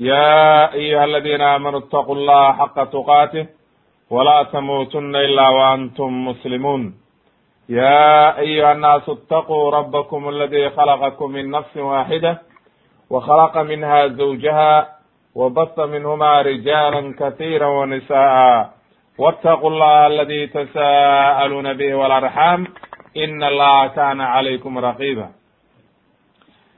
يا أيها الذين آمنوا اتقوا الله حق تقاته ولا تموتن إلا وأنتم مسلمون يا أيها الناس اتقوا ربكم الذي خلقكم من نفس واحدة وخلق منها زوجها وبث منهما رجالا كثيرا ونساء واتقوا الله الذي تساءلون به والأرحام إن الله كان عليكم رقيبا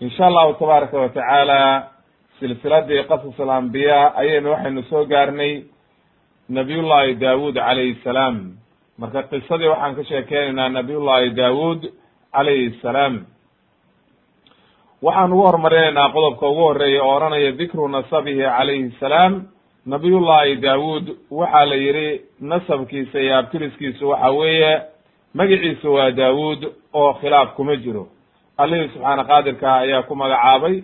in sha allahu tabaaraka wa tacaala silsiladii qasas alambiyaa ayaynu waxaynu soo gaarnay nabiyullahi daawud calayhi salaam. Marka qisadii waxaan ka sheekeynaynaa nabiyullahi daawud calayhi salaam. Waxaan ugu horumarinaynaa qodobka ugu horreeya oo odhanaya dikru nasabihi calayhi salaam. Nabiyullahi daawud waxaa la yihi nasabkiisa iyo abtiriskiisu waxa weeye magiciisu waa daawud oo khilaaf kuma jiro allihii subxaana qaadirka ayaa ku magacaabay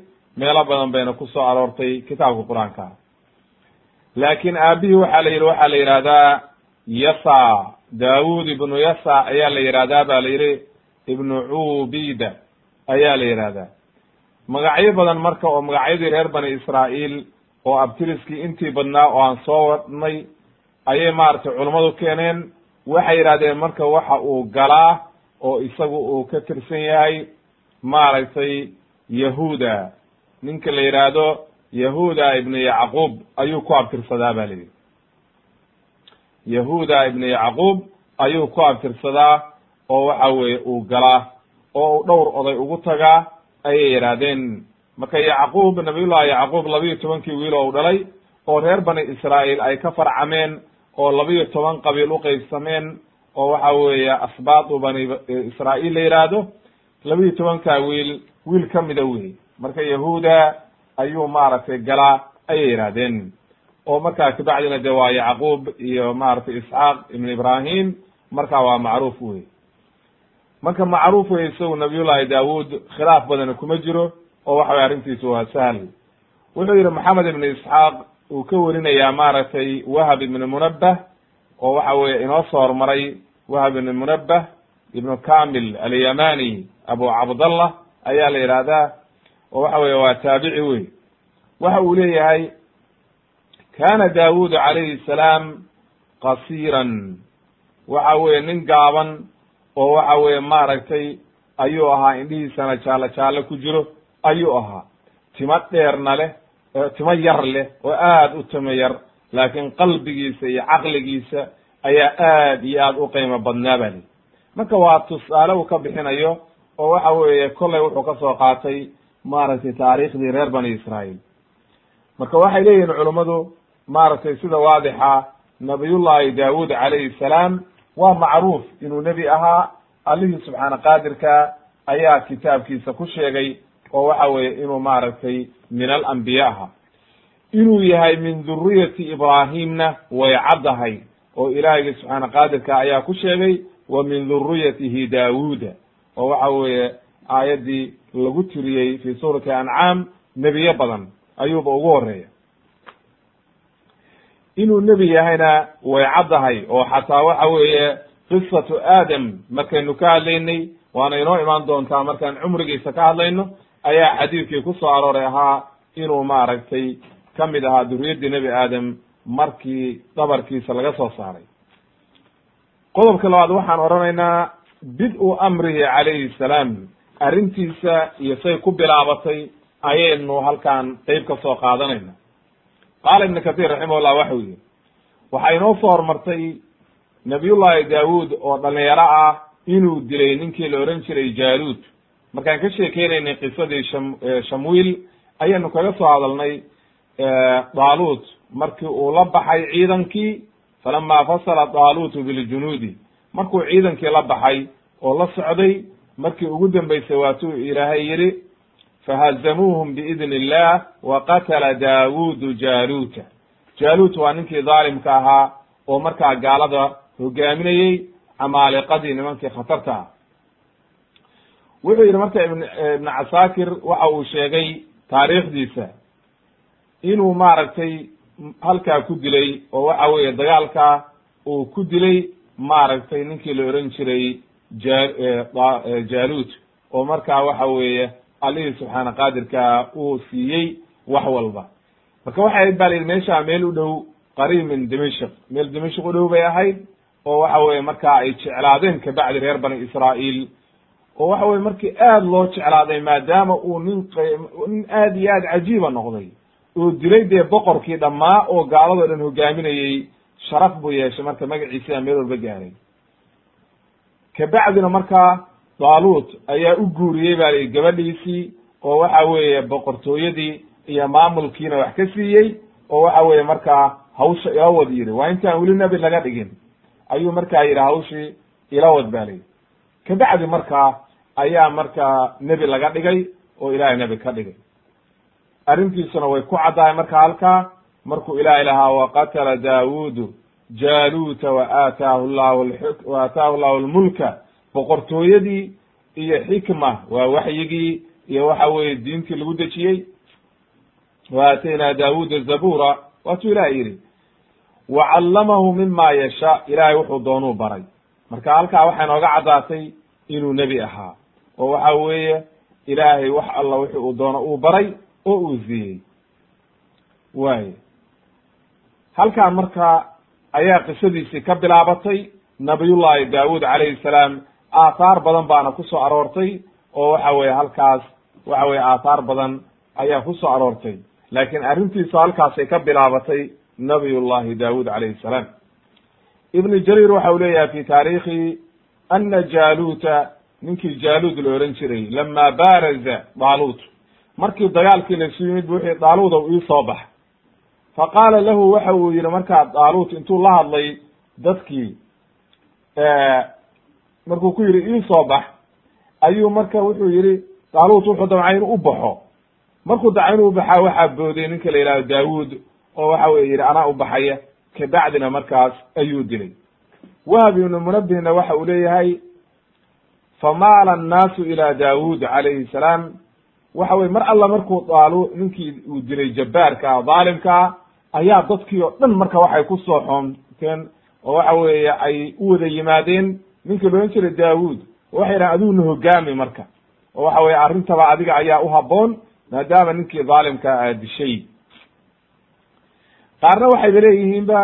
meelo badan bayna ku soo aroortay kitaabka qur'aanka. Laakiin aabihii waxaa la yidhi waxaa la yidhahdaa yasa daawud ibnu yasa ayaa la yidhahdaa ba la yidhi ibnu cubida ayaa la yidhahdaa magacyo badan marka oo magacyadii reer bani israa'iil oo abtiriskii intii badnaa oo aan soo wadnay ayay maaragtay culummadu keeneen waxay yidhahdeen marka waxa uu galaa oo isagu uu ka tirsan yahay maaragtay yahuda ninka la yidhaahdo yahuda ibnu yacquub ayuu ku abtirsadaa ba layidhi yahuda ibnu yacquub ayuu ku abtirsadaa oo waxa weeye uu galaa oo uu dhowr oday ugu tagaa ayay yidhaahdeen marka yacquub nabiyullahi yacquub labiyo tobankii wiil oo u dhalay oo reer bani israa'iil ay ka farcameen oo labiyo toban qabiil uqaybsameen oo waxa weeye asbaatu bani israa'iil la yidhaahdo labiyo tobankaa wiil wiil ka mida wey marka yahuda ayuu maaragtay galaa ayay yidhahdeen oo markaa kabacdina de waa yacquub iyo maaragtay isxaaq ibn ibrahim marka waa macruuf wey marka macruuf wey isagu nabiyullahi daawud khilaaf badana kuma jiro oo waxa way arrintiisu waa sahl wuxuu yihi maxamed ibn isxaaq uu ka warinayaa maaragtay wahab ibn munabbah oo waxa weye inoo soo hormaray wahab ibn munabbah ibnu kamil alyamani abu cabdallah ayaa la yidhaahdaa oo waxa weye waa taabici wey waxa uu leeyahay kana daawud calayhi salaam qasiran waxa weye nin gaaban oo waxa weye maaragtay ayuu ahaa indhihiisana jaallo jaallo ku jiro ayuu ahaa. Timo dheerna leh timo yar leh oo aad u timo yar laakiin qalbigiisa iyo caqligiisa ayaa aad iyo aad u qiimo badnaa ba li marka waa tusaale uu ka bixinayo oo waxa weeye kollay wuxuu ka soo qaatay maaragtay taariikhdii reer bani israa'iil. Marka waxay leeyihiin culummadu maaragtay sida waadixa nabiyullahi daawud calayhi salaam waa macruuf inuu nebi ahaa allihii subxaana qaadirka ayaa kitaabkiisa ku sheegay oo waxa weeye inuu maaragtay min alambiya aha inuu yahay min duriyati ibraahimna way caddahay oo ilaahiyga subxaana qaadirka ayaa ku sheegay wa min duriyatihi daawuda oo waxa weeye aayaddii lagu tiriyey fi suurati ancaam nebiyo badan ayuuba ugu horreeya inuu nebi yahayna way caddahay oo xataa waxa weeye qisatu aadam markaynu ka hadlaynay waana inoo imaan doontaa markaan cumrigiisa ka hadlayno ayaa xadiidkii ku soo arooray ahaa inuu maaragtay ka mid ahaa duriyaddii nebi aadam markii dhabarkiisa laga soo saaray qodobka labaad waxaan odhanaynaa bid-u amrihi calayhi salaam. Arrintiisa iyo say ku bilaabatay ayaynu halkaan qeyb ka soo qaadanayna. Qaala ibnu kathir raximahullah waxau yihi waxaa inoo soo hormartay nabiyullahi daawuud oo dhalinyaro ah inuu dilay ninkii la ohan jiray jaaluud. Markaan ka sheekeynaynay qisadii sham shamwiil ayaynu kaga soo hadalnay daaluut markii uu la baxay ciidankii falama fasala daaluutu biljunuudi markuu ciidankii la baxay oo la socday markii ugu dambeysay waatuu ilaahay yidhi fahazamuuhum biidn illah wa qatala daawuudu jaaluuta. Jaaluut waa ninkii dhaalimka ahaa oo markaa gaalada hogaaminayey camaaliqadii nimankii khatarta ah wuxuu yidhi marka ibn casaakir waxa uu sheegay taariikhdiisa inuu maaragtay halkaa ku dilay oo waxa weeye dagaalkaa uu ku dilay maaragtay ninkii la ohan jiray ja jaaluut oo markaa waxa weeye allihii subxaana qaadirkaa uu siiyey wax walba. Marka waxay ahayd ba la yidhi meeshaa meel u dhow qariib min dimashik meel dimashik u dhow bay ahayd oo waxa weye markaa ay jeclaadeen kabacdi reer bani israa'iil oo waxa weye markii aad loo jeclaaday maadaama uu nin nin aad iyo aad cajiiba noqday oo dilay dee boqorkii dhammaa oo gaaladoo dhan hogaaminayey sharaf buu yeeshay marka magaciisiaa meel walba gaaray kabacdina markaa daaluut ayaa u guuriyey ba lihi gabadhiisii oo waxa weeye boqortooyadii iyo maamulkiina wax ka siiyey oo waxa weeye markaa hawsha ila wad yidhi waa intaan weli nebi laga dhigin. Ayuu markaa yidhi hawshii ila wad ba lihi kabacdi markaa ayaa markaa nebi laga dhigay oo ilahay nebi ka dhigay arrintiisuna way ku caddahay marka halkaa markuu ilahay lahaa waqatala daawuudu jaaluuta wa aataahu llahu aataahu llahu lmulka boqortooyadii iyo xikma waa waxyigii iyo waxa weeye diintii lagu dejiyey. Wa aataynaa daawuuda zabura waatuu ilahay yidhi wa callamahu mima yashaa ilahay wuxuu doonuu baray. Marka halkaa waxay nooga caddaatay inuu nebi ahaa. Oo waxa weeye ilaahay wax alla wixi uu doono uu baray oo uu siiyey waay halkaan marka ayaa qisadiisii ka bilaabatay nabiyullahi daawuud calayhi salaam aathaar badan baana ku soo aroortay oo waxa weye halkaas waxa weye aathaar badan ayaa ku soo aroortay. Laakiin arrintiisu halkaasay ka bilaabatay nabiyullahi daawuud calayhi salaam. Ibnu jariir waxa uu leeyahay fi taariikhi ana jaaluuta ninkii jaaluud la ohan jiray lama baaraza daaluut markii dagaalkii laisu yimid bu wuxuu daaluuda ii soo bax fa qaala lahu waxa uu yihi markaa daaluut intuu la hadlay dadkii markuu ku yidhi ii soo bax ayuu marka wuxuu yihi daaluut wuxuu damcay inuu u baxo. Markuu daca inuu baxaa waxaa booday ninka la yihahdo daawuud oo waxa weye yidhi anaa u baxaya kabacdina markaas ayuu dilay. Wahab ibnu munabihna waxa uu leeyahay famaala annaasu ila daawuud calayhi salaam waxa weye mar alla markuu daalu ninkii uu dilay jabbaarka ah dhaalimkaa ayaa dadkii oo dhan marka waxay ku soo xoomteen oo waxa weeye ay u wada yimaadeen ninkii loodhan jiray daawuud. Oo waxay yidhahan adiguna hogaami marka. Oo waxa weye arrintaba adiga ayaa u habboon maadaama ninkii dhaalimkaa aa dishay. Qaarna waxayba leeyihiinba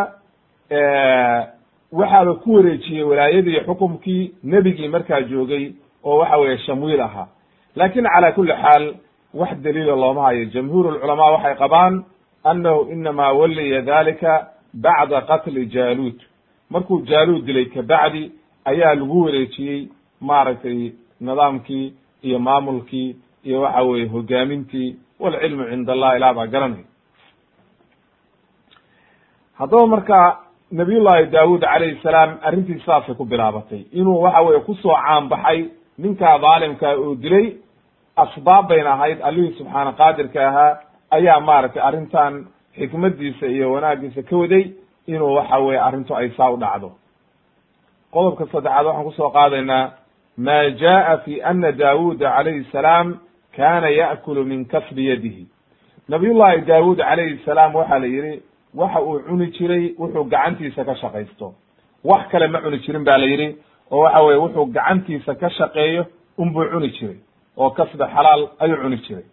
waxaaba ku wareejiyey walaayadii xukumkii nebigii markaa joogay oo waxa weeye shamwiil ahaa laakiin cala kuli xaal wax daliila looma hayo. Jamhuur lculamaa waxay qabaan annahu inama waliya dalika bacda qatli jaaluud. Markuu jaaluud dilay kabacdi ayaa lagu wareejiyey maaragtay nidaamkii iyo maamulkii iyo waxa weye hogaamintii walcilmu cinda allah ilah baa garanay. Haddaba marka nabiyullahi daawuud calayhi salaam arrintiis saasay ku bilaabatay. Inuu waxa weye ku soo caanbaxay ninkaa dhaalimkaa oo dilay asbaab bayna ahayd allihii subxaana qaadirka ahaa ayaa maaragtay arrintan xikmadiisa iyo wanaagiisa ka waday inuu waxa weye arrintu ay saa u dhacdo. Qodobka saddexaad waxaan ku soo qaadaynaa ma jaa fi ana daawuda calayhi salaam kana ya'kulu min kasbi yadihi. Nabiyullahi daawuud calayhi salaam waxaa la yidhi waxa uu cuni jiray wuxuu gacantiisa ka shaqaysto. Wax kale ma cuni jirin ba la yidhi oo waxa weye wuxuu gacantiisa ka shaqeeyo unbuu cuni jiray oo kasbi xalaal ayuu cuni jiray.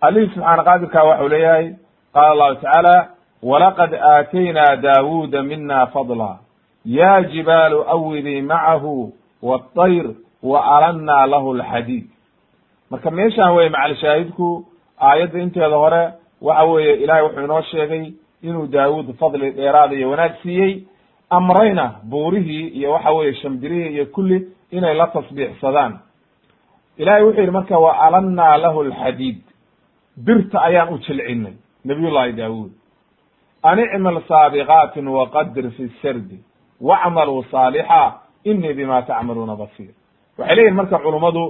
Alihi subxaana qaadirka waxau leeyahay qaala allahu tacaala walaqad aataynaa daawuda mina fadla. Ya jibaalu awidii macahu waطayr wa alannaa lahu lxadiid. Marka meeshaan weye macalshaahidku aayadda inteeda hore waxa weeye ilahay wuxuu inoo sheegay inuu daawuud fadli dheeraada iyo wanaag siiyey amrayna buurihii iyo waxa weeye shambirihii iyo kulli inay la tasbiixsadaan ilahay wuxuu yidhi marka wa alannaa lahu alxadiid. Birta ayaan u jilcinay nabiy llahi daawuud. An icmal saabiqaatin waqadir fi sardi wacmaluu saalixa inii bima tacmaluuna basiir. Waxay leeyihiin marka culummadu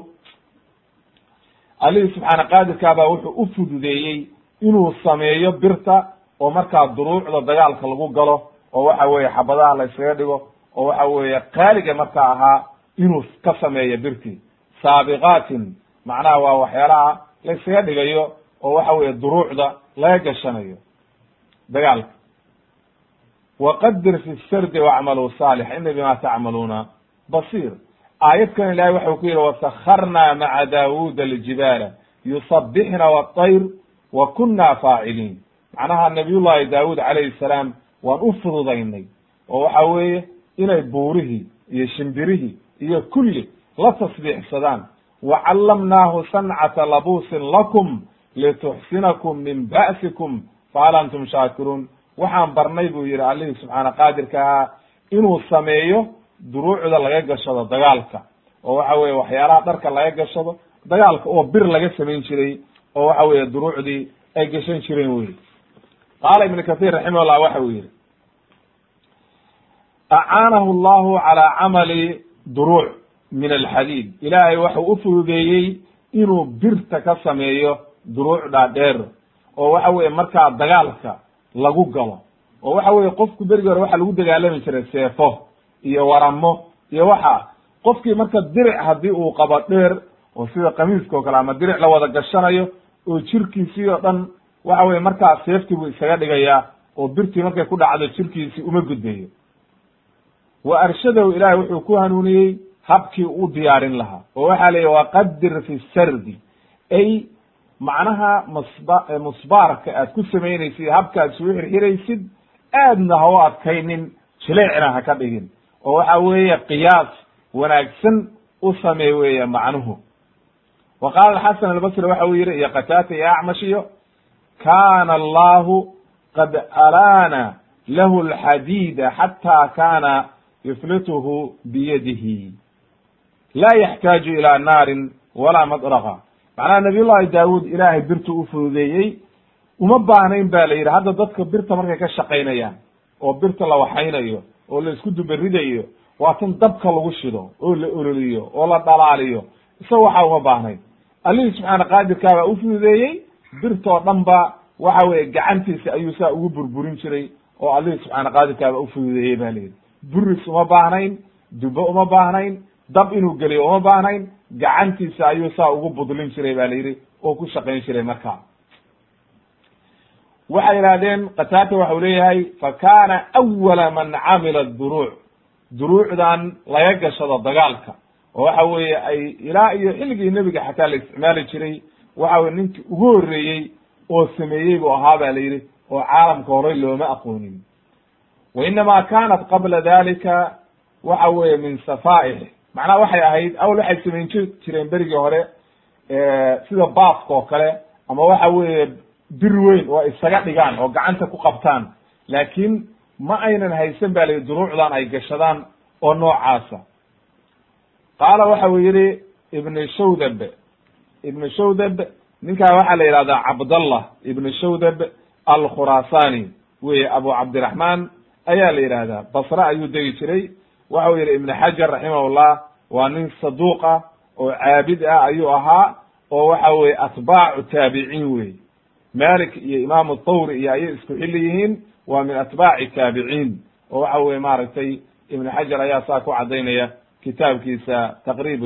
allihii subxaana qaadirkaabaa wuxuu u fududeeyey inuu sameeyo birta oo markaa duruucda dagaalka lagu galo oo waxa weeye xabadaha la yskaga dhigo oo waxa weeye qaaliga markaa ahaa inuu ka sameeyo birtii saabiqaatin. Macnaha waa waxyaalaha la dhigayo oo waxa weeye duruucda laga gashanayo. Dagaalka. Waqadir fi sardi wacmaluu saalix. Ina bima tacmaluuna basiir. Aayadkan ilahay waxau ku yihi wasakarna maca daawuda aljibaala yusabixna wطayr wa kuna faaciliin. Macnaha nabiy llahi daawud calayhi salaam waan u fududaynay. Oo waxa weeye inay buurihii iyo shimbirihii iyo kulli la tasbiixsadaan wacallamnaahu sancata labuusin lakum lituxsinakum min ba'sikum fahal antum shaakiruun waxaan barnay buu yihi allihii subxaana qaadirka ahaa inuu sameeyo duruucda laga gashado dagaalka. Oo waxa weye waxyaalaha dharka laga gashado dagaalka oo bir laga samayn jiray oo waxa weye duruucdii ay gashan jireen wey qaala ibn kathir raximahullah waxa uu yihi acaanahu llahu calaa camali duruuc min alxadiid. Ilaahay waxau u fududeeyey inuu birta ka sameeyo duruuc dhaadheer oo waxa weye markaa dagaalka lagu galo oo waxa weye qofku berigi hore waxa lagu dagaalami jiray seefo iyo waramo iyo waxa qofkii marka diric haddii uu qabo dheer oo sida kamiiska o kale ama diric la wada gashanayo oo jirkiisii oo dhan waxa weye markaa seeftii buu isaga dhigayaa oo birtii markay ku dhacdo jirkiisii uma gudbayo wa arshadow ilaahay wuxuu ku hanuuniyey habkii u diyaarin lahaa. Oo waxaa la yihi waqadir fi sardi. Ay macnaha masba musbaarka aad ku samaynaysid habkaad suu xirxiraysid aadna ha u adkaynin jileecna ha ka dhigin. Oo waxa weeye qiyaas wanaagsan u samee weeye macnuhu. Wa qaala xasan albasri waxa uu yihi iyo qataata iyo acmash kana allahu qad alaana lahu alxadiida xata kana yuflituhu biyadihi laa yaxtaaju ila naarin walaa madraqa macnaha nabiy llahi daawuud ilaahay birtu u fududeeyey uma baahnayn ba la yidhi hadda dadka birta markay ka shaqaynayaan oo birta la waxaynayo oo la isku duberidayo waa tan dabka lagu shido oo la ololiyo oo la dhalaaliyo isaga waxaa uma baahnayn. Allihii subxaana qaadirkaabaa u fududeeyey birtoo dhan ba waxa weye gacantiisa ayuu saa ugu burburin jiray oo allihii subxaana qaadirkaaba u fududeeyey ba la yidhi. Buris uma baahnayn dubo uma baahnayn dab inuu geliyo uma baahnayn gacantiisa ayuu saa ugu budlin jiray ba la yidhi oo ku shaqayn jiray markaa waxay yidhahdeen qataata waxau leeyahay fa kaana awala man camila duruuc duruucdan laga gashado dagaalka. Oo waxa weeye ay ilaa iyo xilligii nebiga xataa la isticmaali jiray waxa weye ninkii ugu horreeyey oo sameeyey buu ahaa ba la yidhi oo caalamka horey looma aqoonin. Wa inama kanat qabla dalika waxa weeye min safa'ix macnaha waxay ahayd awal waxay samayn jireen berigii hore sida baaska oo kale ama waxa weeye bir weyn oo isaga dhigaan oo gacanta ku qabtaan. Laakiin ma aynan haysan ba layihi duruucdan ay gashadaan oo noocaasa. Qaala waxa uu yihi ibn shawdab ibn shawdab ninkaa waxaa la yihahdaa cabdallah ibn shawdab alkhurasani weye abu cabdiraxman ayaa la yidhahdaa basre ayuu degi jiray. Waxa uu yihi ibn xajar raximahullah waa nin saduuq ah oo caabid ah ayuu ahaa oo waxa weye atbaacu taabiciin wey malik iyo imaamu thawri iyo ayay isku xili yihiin waa min atbaaci taabiciin oo waxa weye maaragtay ibn xajar ayaa saa ku cadaynaya kitaabkiisa taqrib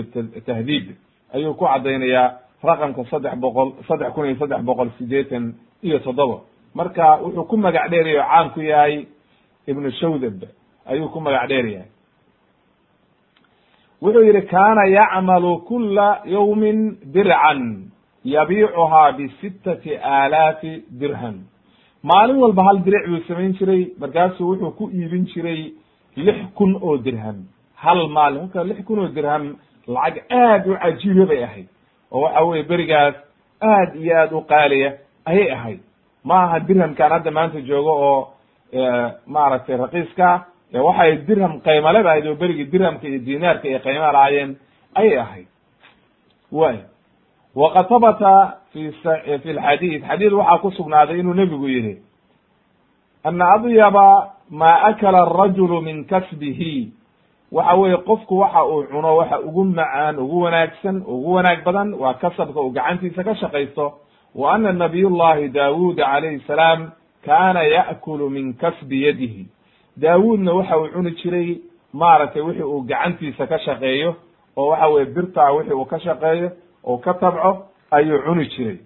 tahdiib ayuu ku cadaynayaa raqamka saddex boqol saddex kun iyo saddex boqol sideetan iyo toddoba. Marka wuxuu ku magac dheeraya o caan ku yahay ibnu shawdab. Ayuu ku magac dheer yahay wuxuu yihi kana yacmalu kula yawmin dircan yabiicuhaa bisittati aalaafi dirham maalin walba hal diric buu samayn jiray markaasuu wuxuu ku iibin jiray lix kun oo dirham hal maalin marka lix kun oo dirham lacag aad u cajiiba bay ahayd. Oo waxa weye berigaas aad iyo aad u qaaliya ayay ahayd. Ma aha dirhamkaan hadda maanta joogo oo maaragtay raqiiska waxay dirham qaymale ba ahayd oo berigii dirhamka iyo dinaarka iyo qayma lahaayeen ayay ahayd. Way. Waqad habata fi fi lxadiid xadiid waxaa ku sugnaaday inuu nebigu yihi ana adyaba ma akala arajulu min kasbihi. Waxa weeye qofku waxa uu cuno waxa ugu macaan ugu wanaagsan ugu wanaag badan waa kasabka uu gacantiisa ka shaqaysto. Wa ana nabiy llahi daawuda calayhi salaam kana ya'kulu min kasbi yadihi daawuudna waxa uu cuni jiray maaragtay wixii uu gacantiisa ka shaqeeyo oo waxa weye birtaa wixii uu ka shaqeeyo oo ka tabco ayuu cuni jiray.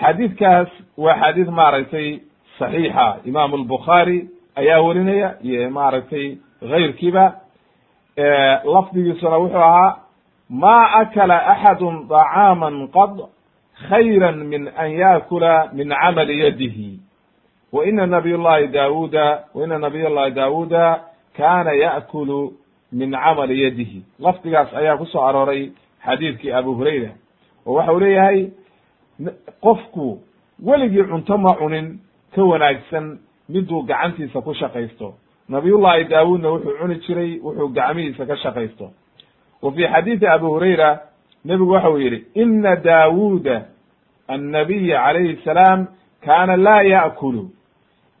Xadiidkaas waa xadiid maaragtay saxiixa. Imaamu albukhaari ayaa werinaya iyo maaragtay gayrkiiba lafdigiisuna wuxuu ahaa ma akala axadu طacaama qad khayra min an yaakula min camali yadihi wa ina nabiy llahi daawuda wa ina nabiy llahi daawuda kana yaakulu min camali yadihi. Lafdigaas ayaa ku soo arooray xadiidkii abu hurayra. Oo waxa uu leeyahay qofku weligii cunto ma cunin ka wanaagsan miduu gacantiisa ku shaqaysto. Nabiyullahi daawuudna wuxuu cuni jiray wuxuu gacmihiisa ka shaqaysto. Wa fi xadiidi abi hurayra nebigu waxa uu yidhi ina daawuuda annabiya calayhi salaam kaana laa yaakulu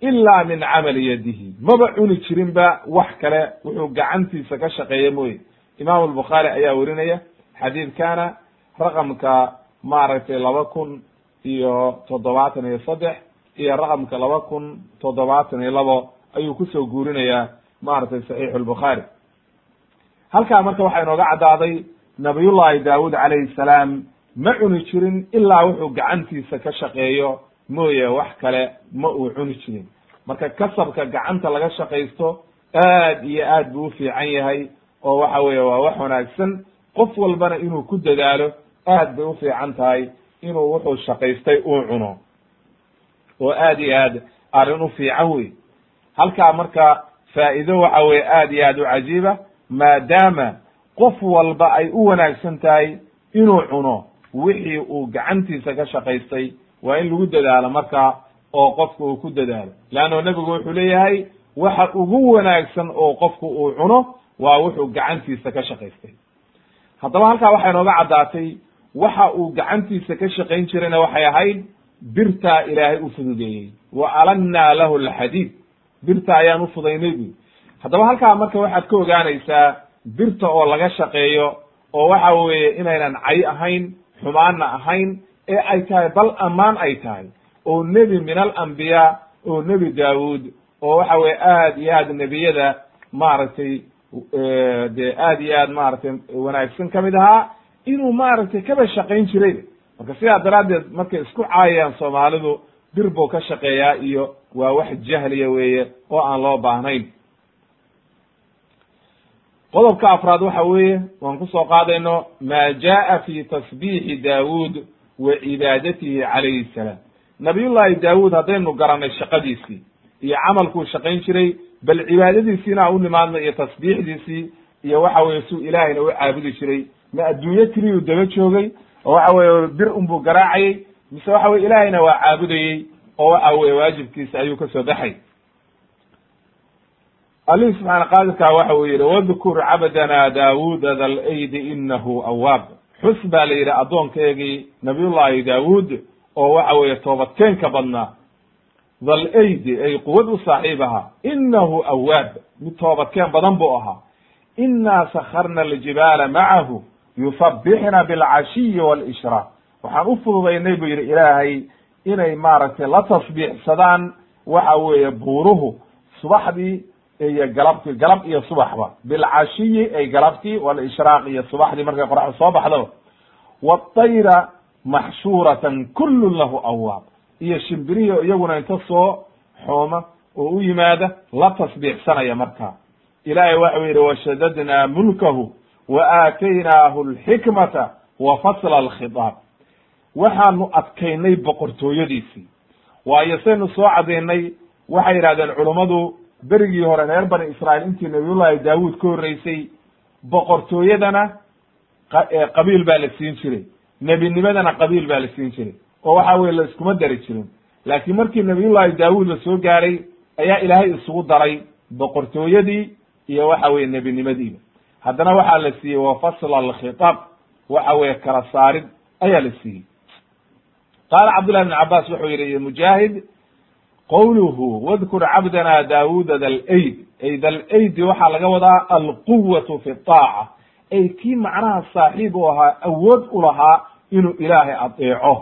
ila min camali yadihi. Maba cuni jirinba wax kale wuxuu gacantiisa ka shaqeeya mooye. Imaamu albukhaari ayaa werinaya xadiidkana raqamka maaragtay laba kun iyo toddobaatan iyo saddex iyo raqamka laba kun toddobaatan iyo labo ayuu ku soo guurinayaa maaragtay saxiixu lbukhaari halkaa marka waxaa inooga caddaaday nabiyullahi daawuud calayhi salaam ma cuni jirin ilaa wuxuu gacantiisa ka shaqeeyo mooye wax kale ma uu cuni jirin. Marka kasabka gacanta laga shaqaysto aad iyo aad buu ufiican yahay oo waxa weeye waa wax wanaagsan. Qof walbana inuu ku dadaalo aad bay ufiican tahay inuu wuxuu shaqaystay uu cuno. Oo aad iyo aad arrin u fiican wey halkaa marka faa'iido waxa weye aad iyo aad u cajiiba maadaama qof walba ay u wanaagsan tahay inuu cuno wixii uu gacantiisa ka shaqaystay waa in lagu dadaalo marka oo qofku uu ku dadaalo. Leanno nebigu wuxuu leeyahay waxa ugu wanaagsan oo qofku uu cuno waa wuxuu gacantiisa ka shaqaystay. Haddaba halkaa waxay nooga caddaatay waxa uu gacantiisa ka shaqayn jirayna waxay ahayd birtaa ilaahay u fududeeyey. Wa alannaa lahu alxadiid. Birta ayaan ufudaynay buy haddaba halkaa marka waxaad ka ogaanaysaa birta oo laga shaqeeyo oo waxa weeye inaynan cay ahayn xumaanna ahayn ee ay tahay bal ammaan ay tahay oo nebi min alambiyaa oo nebi daawuud oo waxa weye aad iyo aad nebiyada maaragtay dee aad iyo aad maaragtay wanaagsan ka mid ahaa inuu maaragtay kaba shaqayn jiray. Marka sidaa daraaddeed markay isku caayayaan soomaalidu bir buu ka shaqeeyaa iyo waa wax jahliya weeye oo aan loo baahnayn. Qodobka afraad waxa weeye waan ku soo qaadayno ma jaa fi tasbiixi daawuud wa cibaadatihi calayhi salaam. Nabiyullahi daawuud haddaynu garanay shaqadiisii iyo camalkuu shaqayn jiray bal cibaadadiisiina u nimaadno iyo tasbiixdiisii iyo waxa weye suu ilaahayna u caabudi jiray. Ma adduunyo keliyuu daba joogay oo waxa weye bir unbuu garaacayay mise waxa weye ilaahayna waa caabudayey oo waxa weye waajibkiisa ayuu ka soo baxay. Alihi subxaana qaadirkaa waxa uu yihi wadkur cabdana daawuuda da laydi inahu awaab xus baa la yidhi addoonkeegii nabiyullahi daawuud oo waxa weeye toobadkeenka badnaa thal aydi ay quwad u saaxiib ahaa inahu awaab mid toobadkeen badan buu ahaa. Inaa sakarna aljibaala macahu yusabixna bilcashiyi waalishraaq waxaan u fududaynay buu yidhi ilaahay inay maaragtay la tasbiixsadaan waxa weeye buuruhu subaxdii iyo galabti galab iyo subaxba. Bilcashiyi ay galabtii walishraaq iyo subaxdii markay qoraxdu soo baxdo. Waatayra maxshuuratan kullun lahu awaab iyo shimbirihi iyaguna inta soo xooma oo u yimaada la tasbiixsanaya markaa ilaahay waxau yidhi washadadnaa mulkahu wa aataynaahu alxikmata wa fasla alkhitaab. Waxaanu adkaynay boqortooyadiisii. Waayo saynu soo cadaynay waxay yidhahdeen culummadu berigii hore reer bani israa'iil intii nabiyullahi daawuud ka horreysay boqortooyadana qabiil baa la siin jiray. Nebinimadana qabiil baa la siin jiray. Oo waxa weye la iskuma dari jirin. Laakiin markii nabiyullahi daawuud la soo gaaray ayaa ilaahay isugu daray boqortooyadii iyo waxa weye nebinimadiiba haddana waxaa la siiyey wafasla alkhitaab waxa weye kala saarid ayaa la siiyey. Qaala cabdullahi bn cabaas wuxuu yihi mujaahid qowluhu wadkur cabdana daawuda dalayd ay dalaydi waxaa laga wadaa alquwatu fi طaaca ay kii macnaha saaxiib u ahaa awood u lahaa inuu ilaahay adeeco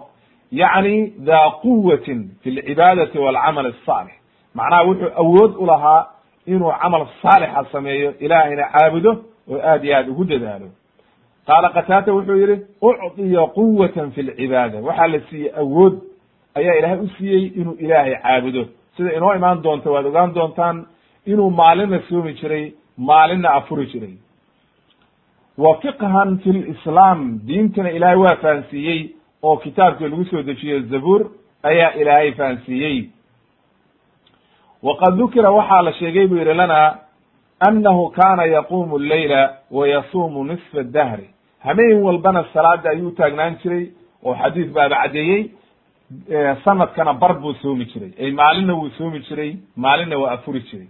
yacni daa quwatin fi lcibaadati walcamal الصaalix macnaha wuxuu awood u lahaa inuu camal saalixa sameeyo ilaahayna caabudo oo aad iyo aad ugu dadaalo qaala qataata wuxuu yihi ucطiya quwatan fi lcibaada waxaa la siiyey awood ayaa ilaahay u siiyey inuu ilaahay caabudo. Sida inoo imaan doonta waad ogaan doontaan inuu maalinna soomi jiray maalinna afuri jiray. Wa fiqhan fi lislaam diintana ilaahay waa fahansiiyey oo kitaabkii lagu soo dejiyo zabuur ayaa ilaahay fahansiiyey. Waqad dukira waxaa la sheegay buu yihi lana annahu kana yaqumu leyla wa yasuumu nisfa dahri. Hameen walbana salaada ayuu utaagnaan jiray oo xadiis baaba caddeeyey sanadkana bar buu soomi jiray. Ay maalinna wuu soomi jiray maalinna waa afuri jiray.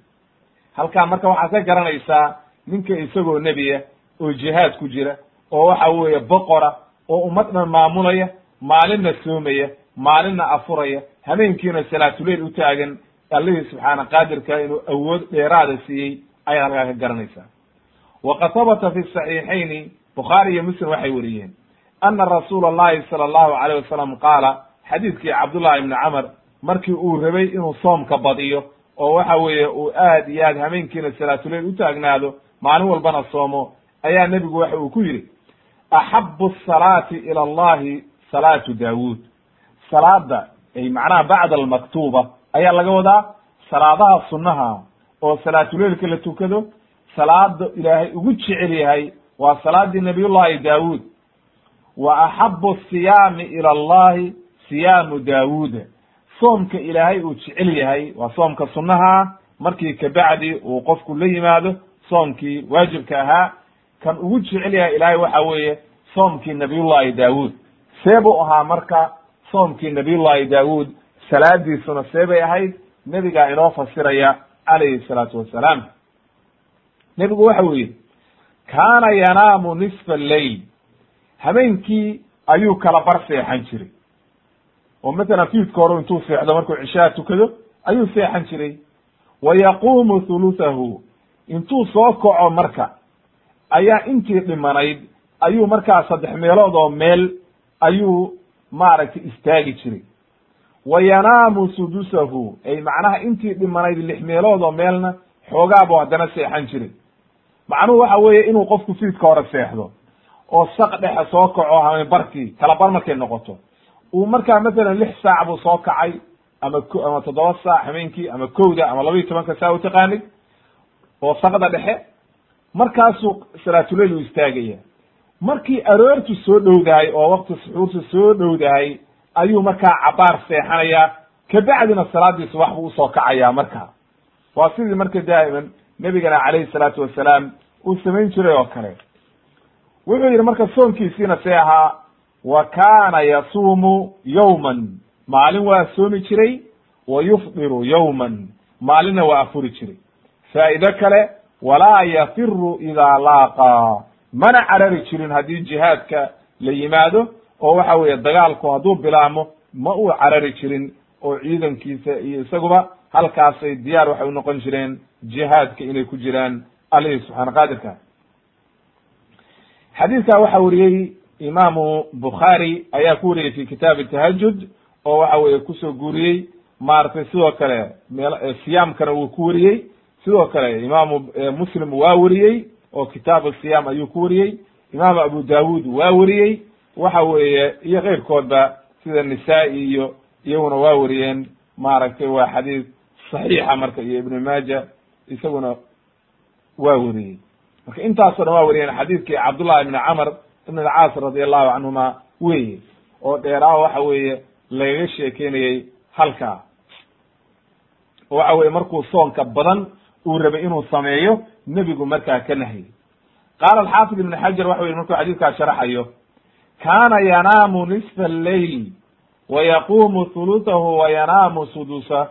Halkaa marka waxaad ka garanaysaa ninka isagoo nebiya oo jihaad ku jira oo waxa weeye boqora oo ummad dhan maamulaya maalinna soomaya maalinna afuraya habeenkiina salaatuleil u taagan allihii subxaana qaadirka inuu awood dheeraada siiyey ayaad halkaa ka garanaysaa. Waqad habata fi saxiixayni bukhaari iyo muslim waxay weriyeen ana rasuula allahi sala allahu alayh wasalam qaala xadiidkii cabdullahi ibni camar markii uu rabay inuu soomka badiyo oo waxa weeye uu aad iyo aad hameenkiina salaatuleil u taagnaado maalin walbana soomo ayaa nebigu waxa uu ku yidhi axabu asalaati ila allahi salaatu daawuud. Salaada ay macnaha bacda almaktuuba ayaa laga wadaa salaadaha sunnaha oo salaatuleilka la tukado salaada ilaahay ugu jecel yahay waa salaadii nabiyullahi daawuud. Wa axabu asiyaami ila allahi siyaamu daawuuda soomka ilaahay uu jecel yahay waa soomka sunnaha. Markii kabacdi uu qofku la yimaado soomkii waajibka ahaa. Kan ugu jecel yahay ilaahay waxa weeye soomkii nabiyullahi daawuud. See buu ahaa marka soomkii nabiyullahi daawuud. Salaadiisuna see bay ahayd. Nebigaa inoo fasiraya calayhi salaatu wassalaam nebigu waxa yihi kaana yanaamu nisfa alleyl habeenkii ayuu kala bar seexan jiray oo matalan fiidka hore intuu seexdo markuu cishaha tukado ayuu seexan jiray. Wa yaquumu thuluthahu intuu soo kaco marka ayaa intii dhimanayd ayuu markaa saddex meelood oo meel ayuu maaragtay istaagi jiray. Wa yanaamu sudusahu ay macnaha intii dhimanayd lix meelood oo meelna xoogaa buu haddana seexan jiray. Macnuhu waxa weeye inuu qofku fiidka hore seexdo oo saq dhexe soo kaco hameen barkii kala bar markay noqoto uu markaa masalan lix saac buu soo kacay ama ama toddoba saac hameenkii ama kowda ama laba iyo tobanka saa u taqaanid oo saqda dhexe. Markaasuu salaatuleil u istaagaya. Markii aroortu soo dhowdahay oo wakti suxuurtu soo dhowdahay ayuu markaa cabaar seexanayaa kabacdina salaadii subax buu u soo kacayaa markaa waa sidii marka daa'iman nebigana calayhi salaatu wasalaam uu samayn jiray oo kale. Wuxuu yidhi marka soonkiisiina see ahaa wa kaana yasuumu yowman maalin waa soomi jiray wa yufdiru yowman maalinna waa afuri jiray. Faa'ido kale walaa yafiru idaa laaqaa mana carari jirin haddii jihaadka la yimaado oo waxa weeye dagaalku hadduu bilaamo ma uu carari jirin oo ciidankiisa iyo isaguba halkaasay diyaar waxay unoqon jireen jihaadka inay ku jiraan. Alihii subxaana qaadirka. Xadiidka waxa weriyey imaamu bukhaari ayaa ku wariyey fi kitaabi tahajud oo waxa weeye ku soo guuriyey maaragtay sidoo kale meel siyaamkana wuu ku wariyey. Sidoo kale imaamu muslim waa weriyey oo kitaabu siyaam ayuu ku wariyey. Imaamu abu dawud waa weriyey waxa weeye iyo keyrkoodba sida nisaa-i iyo iyaguna waa weriyeen maaragtay waa xadiis saxiixa marka iyo ibnu maaja isaguna waa weriyey marka intaasoo dhan waa weriyeen xadiidkii cabdullahi ibni camr ibn alcaas radi allahu canhuma weye oo dheeraa waxa weeye lagaga sheekeynayey halkaa waxa weye markuu soonka badan uu rabay inuu sameeyo nebigu markaa ka nahyay qaala alxaafid ibn xajar waxa weye markuu xadiidkaa sharaxayo kaana yanaamu nisfa alleyl wa yaquumu hulutahu wa yanaamu sudusa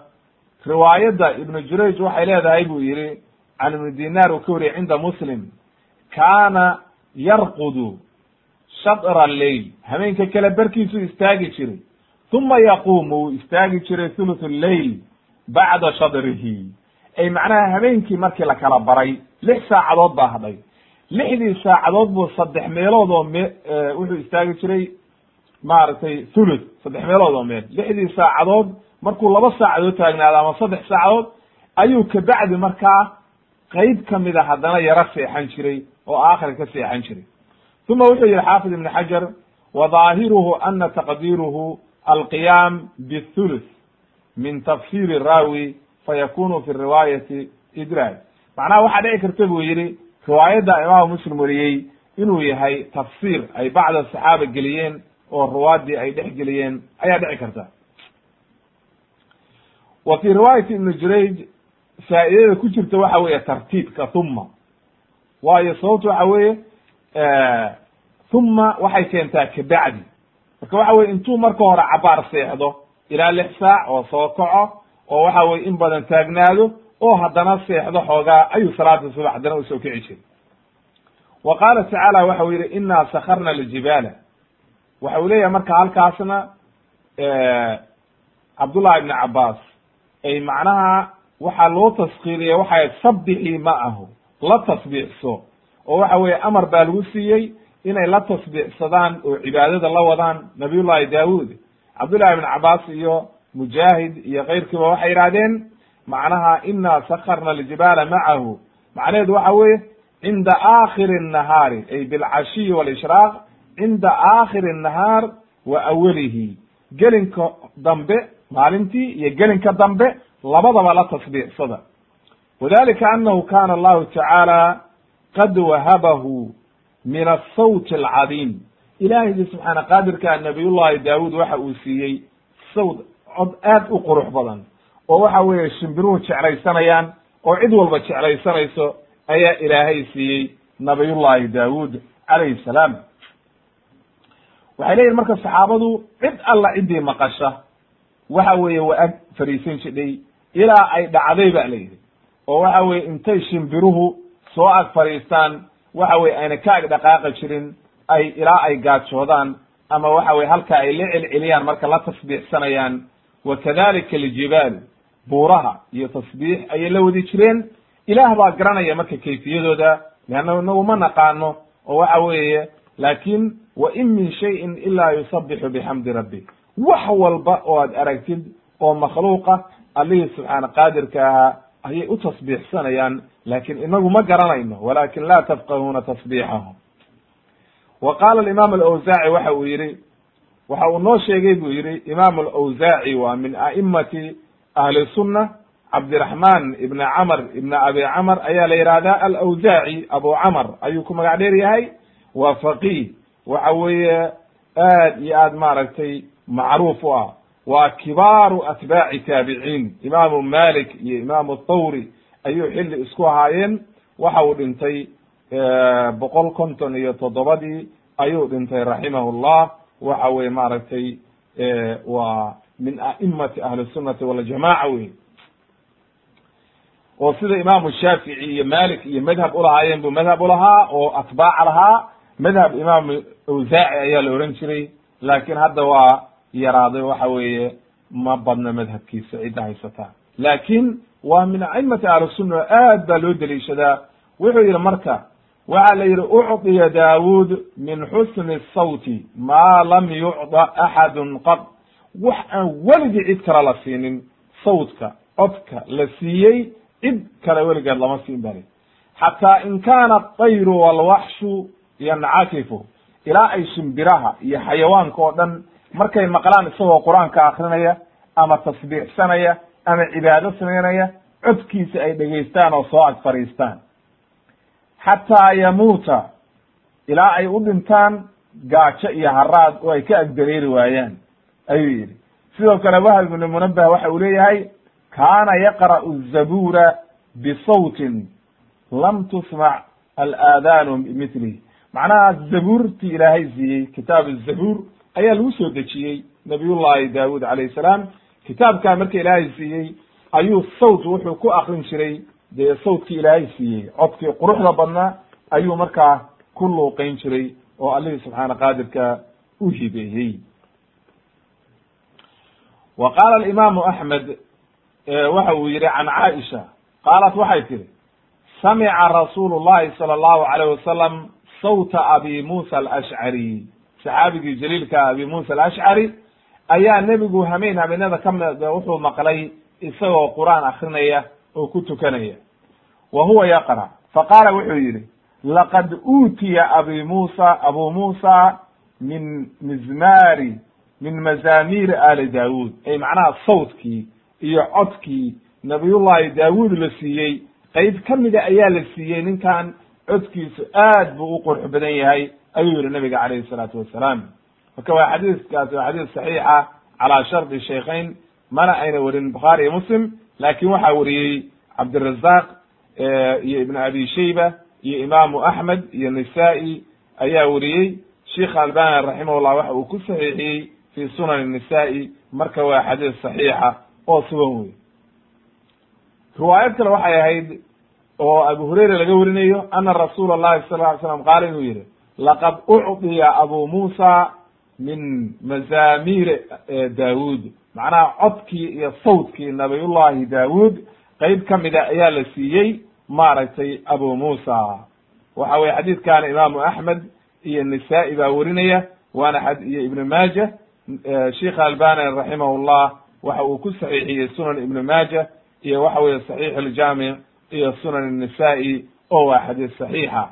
riwaayadda ibnu jurayj waxay leedahay buu yihi can ibnu dinaar uu ka wariyay cinda muslim kaana yarqudu shadra lleil habeenka kale barkiisuu istaagi jiray uma yaquumu wuu istaagi jiray thuluth lleil bacda shadrihi ay macnaha habeenkii markii la kala baray lix saacadood baa hadhay lixdii saacadood buu saddex meelood oo me wuxuu istaagi jiray maaragtay thuluth saddex meelood oo meel lixdii saacadood markuu laba saacadood taagnaado ama saddex saacadood ayuu kabacdi markaa qeyb kamida haddana yaro seexan jiray oo aakhir ka seexan jiray uma wuxuu yihi xaafid ibn xajar wa daahiruhu ana taqdiiruhu alqiyaam bthuluth min tafsiri raawi fayakunu fi riwaayati idraaj macnaha waxaa dhici karta buu yihi riwaayadda imaamu muslim wariyey inuu yahay tafsiir ay bacda saxaaba geliyeen oo ruwaadii ay dhex geliyeen ayaa dhici karta wa fi riwaayati ibni jurayj faa'idada ku jirta waxa weeye tartiibka huma waayo sababtu waxa weeye huma waxay keentaa kabacdi marka waxa weye intuu marka hore cabaar seexdo ilaa lix saac oo soo kaco oo waxa weye in badan taagnaado oo haddana seexdo xoogaa ayuu salaada subax haddana u soo kici jiray. Wa qaala tacaala waxa uu yihi inaa sakarna ljibaala waxa uu leeyahay marka halkaasna cabdullahi ibni cabaas ay macnaha waxaa loo taskiiriya waxay sabixii ma ahu la tasbiixso oo waxa weeye amar baa lagu siiyey inay la tasbiixsadaan oo cibaadada la wadaan nabiyullahi daawud cabdullahi ibn cabaas iyo mujaahid iyo keyrkiiba waxay yidhahdeen macnaha ina sakarna aljibaala macahu macnaheedu waxa weeye cinda aakhiri الnahaari ay bilcashiyi wاlishraaq cinda aakhiri الnahaar wa awalihi gelinka dambe maalintii iyo gelinka dambe labadaba la tasbiixsada wadalika anahu kana allahu tacaala qad wahabahu min asawti alcadiim ilaahiygi subxaana qaadirka nabiyullahi daawud waxa uu siiyey sawd cod aad u qurux badan oo waxa weeye shimbiruhu jeclaysanayaan oo cid walba jeclaysanayso ayaa ilaahay siiyey nabiyullahi daawud calayhi salaam. Waxay leeyihiin marka saxaabadu cid alla ciddii maqasha waxa weeye waa ag fariisan jidhay ilaa ay dhacday ba la yidhi oo waxa weye intay shimbiruhu soo ag fadhiistaan waxa weye ayna ka ag dhaqaaqi jirin ay ilaa ay gaajoodaan ama waxa weye halka ay la celceliyaan marka la tasbiixsanayaan. Wa kadalika aljibaalu buuraha iyo tasbiix ayay la wadi jireen. Ilaah baa garanaya marka kayfiyadooda leanna inagu ma naqaano oo waxa weeye laakin wa in min shayin ilaa yusabixu bixamdi rabbi. Wax walba oo aad aragtid oo makhluuqa allihii subxaana qaadirka ahaa ayay u tasbiixsanayaan laakin inagu ma garanayno walakin la tafqahuuna tasbiixahum. Wa qaala alimaam alawsaaci waxa uu yihi waxa uu noo sheegay buu yihi imaam alawsaaci waa min a'imati ahli sunna cabdiraxman ibn camr ibn abi camr ayaa la yihahdaa alawsaaci abu camr ayuu ku magac dheer yahay waa faqih waxa weeye aad iyo aad maaragtay macruuf u ah waa kibaaru atbaaci taabiciin imaamu malik iyo imaamu thawri ayuu xilli isku ahaayeen. Waxa uu dhintay boqol konton iyo toddobadii ayuu dhintay raximahu llah waxa weye maaragtay waa min a'imati ahli sunnati waljamaca wey oo sida imaamu shaafici iyo malik iyo madhab ulahaayeen buu madhab ulahaa oo atbaaca lahaa. Madhab imaam awsaaci ayaa la ohan jiray. Laakin hadda waa yaraaday waxa weeye ma badna madhabkiisa cidda haysataa laakin waa min a'imati ahlisunna aad baa loo deliishadaa wuxuu yihi marka waxa la yihi ucطiya daawud min xusni sawti maa lam yucda axadun qad. Wax aan weligii cid kale la siinin sawtka codka la siiyey cid kale weligeed lama siin bari. Xataa in kaana aطayru walwaxshu yancakifu ilaa ay shimbiraha iyo xayawaanka oo dhan markay maqlaan isagoo qur'aanka akrinaya ama tasbiixsanaya ama cibaado samaynaya codkiisa ay dhegaystaan oo soo ag fadhiistaan xataa yamuuta ilaa ay u dhintaan gaajo iyo haraad oo ay ka agdareeri waayaan ayuu yidhi. Sidoo kale wahab ibnu munabah waxa uu leeyahay kaana yaqra'u zabuura bisawtin lam tusmac alaadaanu bimithlihi macnaha zabuurtii ilaahay siiyey kitaab zabuur ayaa lagu soo dejiyey nabiyullahi daawud calayhi salaam. Kitaabkaa marka ilaahay siiyey ayuu sawt wuxuu ku akrin jiray. Dee sawtkii ilaahay siiyey codkii quruxda badnaa ayuu markaa ku luuqayn jiray oo allihii subxaana qaadirka u hibeeyey. Wa qaala alimaamu axmed waxa uu yihi can caaisha qaalat waxay tihi samica rasuulu llahi sala allahu alayh wasalam sawta abi muusa alashcari saxaabigii jaliilka abi muusa alashcari ayaa nebigu hameen hameenada ka mid wuxuu maqlay isagoo qur'aan akrinaya oo ku tukanaya. Wa huwa yaqra. Faqaala wuxuu yihi laqad uutiya abi muusa abu muusa min mizmaari min mazamiri ali daawuud. Ay macnaha sawtkii iyo codkii nabiyullahi daawuud la siiyey. Qeyb ka mida ayaa la siiyey ninkan codkiisu aad buu u qurux badan yahay ayuu yihi nabiga calayhi salaatu wasalaam. Marka waa xadiiskaasi waa xadiis saxiixa calaa shardi shaykhayn mana ayna warin bukhaari iyo muslim laakin waxaa wariyey cabdirazaq iyo ibn abi shayba iyo imaamu axmed iyo nisaa-i. Ayaa wariyey sheikh albani raximahullah waxa uu ku saxiixiyey fi sunan nisaa-i marka waa xadiis saxiixa oo sugan wey riwaayad kale waxay ahayd oo abu hurayra laga warinayo ana rasuula allahi sal ly slam qaala inuu yihi laqad ucdiya abu muusa min mazamir daawud macnaha codkii iyo sawtkii nabiyullahi daawud qeyb kamida ayaa la siiyey maaragtay abu muusa waxa weye xadiidkana imaamu axmed iyo nisaa-i baa werinaya waana iyo ibn maaja sheikh albani raximahullah waxa uu ku saxiixiyey sunan ibn maaja iyo waxa weye saxiix aljamic iyo sunan الnisaa-i oo waa xadiis saxiixa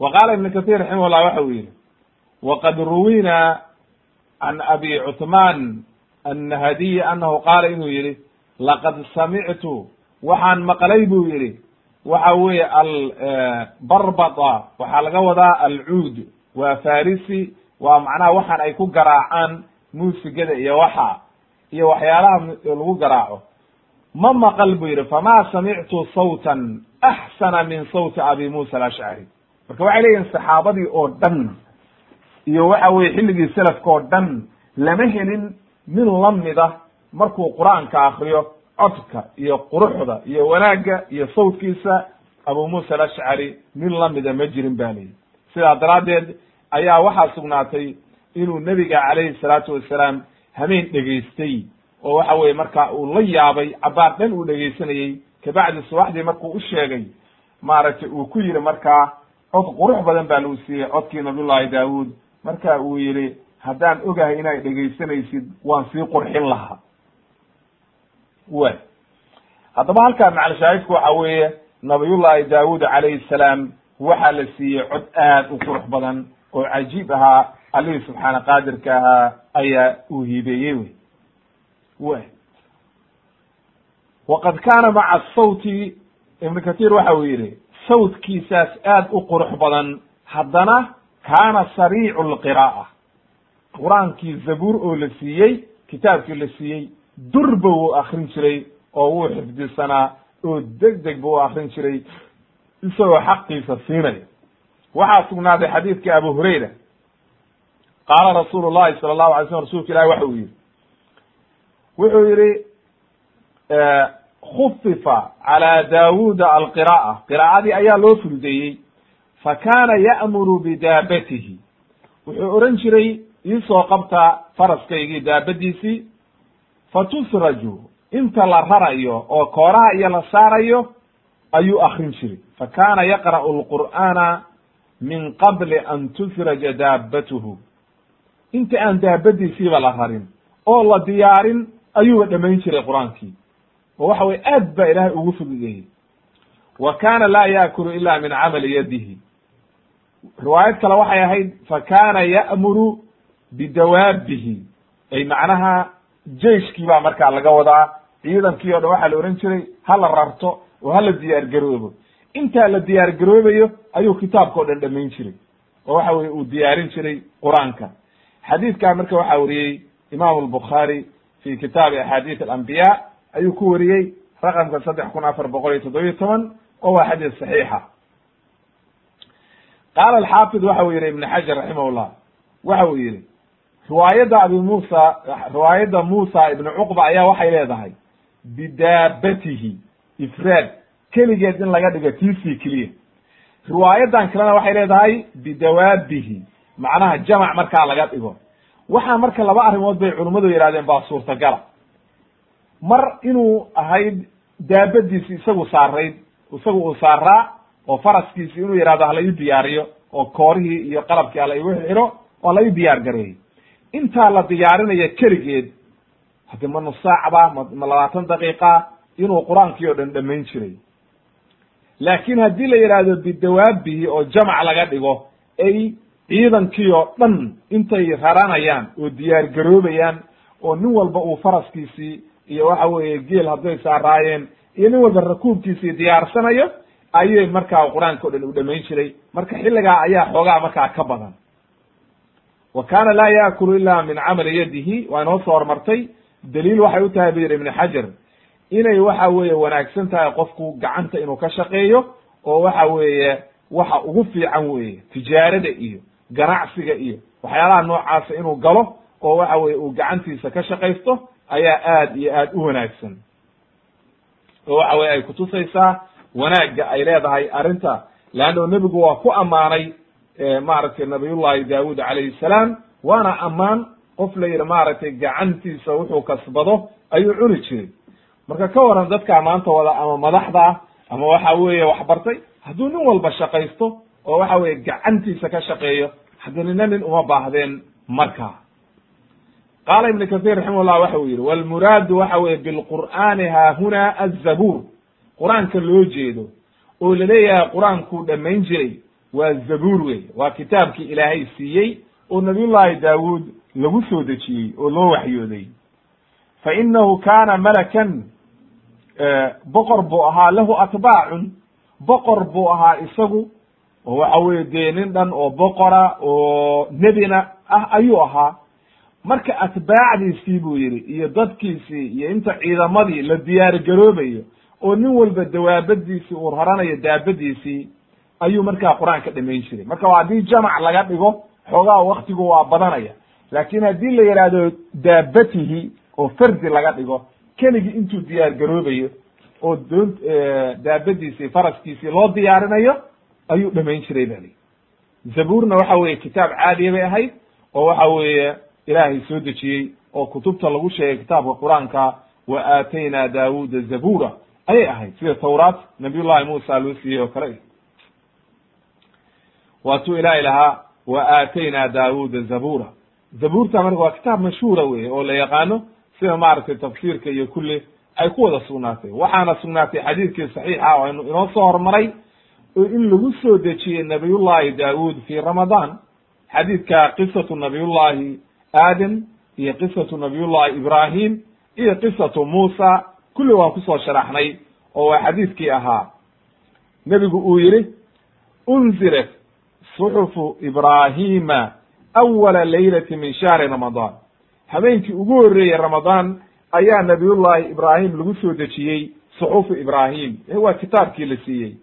wa qaala ibn kaثيr raximah llah waxa uu yihi waqad ruwina can abi cuثman الnahadiy anahu qaala inuu yihi laqad samictu waxaan maqlay buu yihi waxa weeye albarbada waxaa laga wadaa alcuud waa farisi waa macnaha waxaan ay ku garaacaan muusigada iyo waxa iyo waxyaalaha lagu garaaco ma maqal buu yidhi fama samictu sawtan axsana min sawti abi muusa alashcari marka waxay leeyihiin saxaabadii oo dhan iyo waxa weye xilligii selafka oo dhan lama helin min lamida markuu qur'aanka akriyo codka iyo quruxda iyo wanaagga iyo sawtkiisa abu muusa alashcari min lamida ma jirin ba leyihi sidaa daraaddeed ayaa waxaa sugnaatay inuu nebiga calayhi salaatu wasalaam hameen dhegaystay oo waxa weye marka uu la yaabay cabaar dhan uu dhegaysanayey kabacdi subaxdii markuu u sheegay maaragtay uu ku yihi markaa cod qurux badan baa lagu siiyey codkii nabiyullahi daawud marka uu yihi haddaan ogahay inaad dhegaysanaysid waan sii qurxin lahaa. Way. Haddaba halkaa macalshaahidku waxa weeye nabiyullahi daawud calayhi salaam waxaa la siiyey cod aad u qurux badan oo cajiib ahaa allihii subxaana qaadirka ahaa ayaa uu hiibeeyey wey way. Waqad kaana maca sawti ibn kathir waxa uu yihi sawtkiisaas aad u qurux badan haddana kaana sariicu lqiraa'a. Qur'aankii zabuur oo la siiyey kitaabkii la siiyey durba wuu akrin jiray oo wuu xifdisanaa oo deg deg buu akrin jiray isagoo xaqiisa siinaya. Waxaa sugnaaday xadiidkii abu hurayra. Qaala rasuulu llahi sala allahu alay slm rasulka ilahi waxa uu yihi wuxuu yihi khufifa calى daawuda alqira'a qiraa'adii ayaa loo fududeeyey fa kaana ya'muru bidaabatihi wuxuu oran jiray iisoo qabta faraskaygii daabadiisii fatusraju inta la rarayo oo kooraha iyo la saarayo ayuu akrin jiray fa kaana yaqra'u lqur'aana min qabli an tusraja daabatuhu inta aan daabadiisiiba la rarin oo la diyaarin ayuuba dhamayn jiray qur'aankii oo waxa weye aad baa ilaahay ugu fududeeyey wa kana laa yaakulu ila min camali yadihi. Riwaayad kale waxay ahayd fa kana ya'muru bidawaabihi. Ay macnaha jeiskii baa markaa laga wadaa ciidankii o dhan waxaa la ohan jiray hala rarto oo hala diyaar garoobo intaa la diyaar garoobayo ayuu kitaabka o dhan dhamayn jiray oo waxa weye uu diyaarin jiray qur'aanka. Xadiidkaa marka waxaa wariyey imam albukhaari fi kitaabi axaadiis alambiya ayuu ku wariyey raqamka saddex kun afar boqol iyo toddobiyo toban oo waa xadiis saxiixa. Qaala alxaafid waxa uu yihi ibn xajar raximah llah waxa uu yihi riwaayadda abi muusa riwaayadda muusa ibnu cuqba ayaa waxay leedahay bidaabatihi ifraad keligeed in laga dhigo tiisii keliya. Riwaayadan kalena waxay leedahay bidawaabihi macnaha jamac markaa laga dhigo. Waxaa marka laba arrimood bay culimmadu yihahdeen baa suurtagala mar inuu ahayd daabadiisi isagu saarayd isagu uu saaraa oo faraskiisi inuu yihahdo hala ii diyaariyo oo koorihii iyo qalabkii hala igu xiro oo la ii diyaar gareeyey. Intaa la diyaarinayo keligeed haddi ma nus saacba ma labaatan daqiiqa inuu qur'aankii oo dhan dhamayn jiray. Laakiin haddii la yidhaahdo bidawaabihi oo jamac laga dhigo ay ciidankii oo dhan intay raranayaan oo diyaar garoobayaan oo nin walba uu faraskiisii iyo waxa weeye geel hadday saaraayeen iyo nin walba rakuubkiisii diyaarsanayo ayay markaa qur'aanka o dhan u dhamayn jiray. Marka xilligaa ayaa xoogaa markaa ka badan. Wa kana laa yaakulu ila min camali yadihi waa inoo soo hormartay. Daliil waxay u tahay bu yidhi ibn xajar inay waxa weeye wanaagsan tahay qofku gacanta inuu ka shaqeeyo oo waxa weeye waxa ugu fiican weeye tijaarada iyo ganacsiga iyo waxyaalaha noocaasa inuu galo oo waxa weye uu gacantiisa ka shaqaysto ayaa aad iyo aad u wanaagsan. Oo waxa weye ay kutusaysaa wanaagga ay leedahay arrinta leanno nebigu waa ku ammaanay maaragtay nabiyullahi daawud calayhi salaam waana ammaan qof la yidhi maaragtay gacantiisa wuxuu kasbado ayuu cuni jiray. Marka ka waran dadkaa maanta wada ama madaxda ah ama waxa weeye waxbartay hadduu nin walba shaqaysto oo waxa weye gacantiisa ka shaqeeyo haddi nina nin uma baahdeen markaa qaala ibn kathir raximahullah waxa uu yidhi walmuraadu waxa weye bilqur'aani haahuna azabuur qur'aanka loo jeedo oo la leeyahay qur'aankuu dhamayn jiray waa zabuur wey waa kitaabkii ilaahay siiyey oo nabiyullahi daawuud lagu soo dejiyey oo loo waxyooday. Fa inahu kana malakan boqor buu ahaa lahu atbaacun boqor buu ahaa isagu oo waxa weye dee nin dhan oo boqora oo nebina ah ayuu ahaa marka atbaacdiisii buu yidhi iyo dadkiisii iyo inta ciidamadii la diyaar garoobayo oo nin walba dawaabadiisii uu raranayo daabadiisii ayuu markaa qur'aanka dhamayn jiray. Marka haddii jamac laga dhigo xoogaa waktigu waa badanaya. Laakin haddii la yidhaahdo daabatihi oo fardi laga dhigo keligii intuu diyaar garoobayo oo doon daabadiisii faraskiisii loo diyaarinayo ayuu dhamayn jiray ba li zabuurna waxa weye kitaab caadiya bay ahayd oo waxa weeye ilaahay soo dejiyey oo kutubta lagu sheegay kitaabka qur'aanka wa aataynaa daawuda zabura ayay ahayd sida tawraat nabiy llahi muusa loo siiyey oo kale waatuu ilaahay lahaa wa aataynaa daawuda zabura zabuurta marka waa kitaab mashhuura weye oo la yaqaano sida maaragtay tafsiirka iyo kulli ay ku wada sugnaatay waxaana sugnaatay xadiidkii saxiixa oo inu inoo soo hormaray oo in lagu soo dejiyey nabiyullahi daawud fi ramadaan xadiidka qisatu nabiyullahi aadam iyo qisatu nabiyullahi ibrahim iyo qisatu muusa kulli waan ku soo sharaxnay oo waa xadiidkii ahaa. Nebigu uu yihi unzirat suxufu ibrahima awala laylati min shahri ramadaan habeenkii ugu horreeyey ramadaan ayaa nabiyullahi ibraahim lagu soo dejiyey suxufu ibraahim waa kitaabkii la siiyey.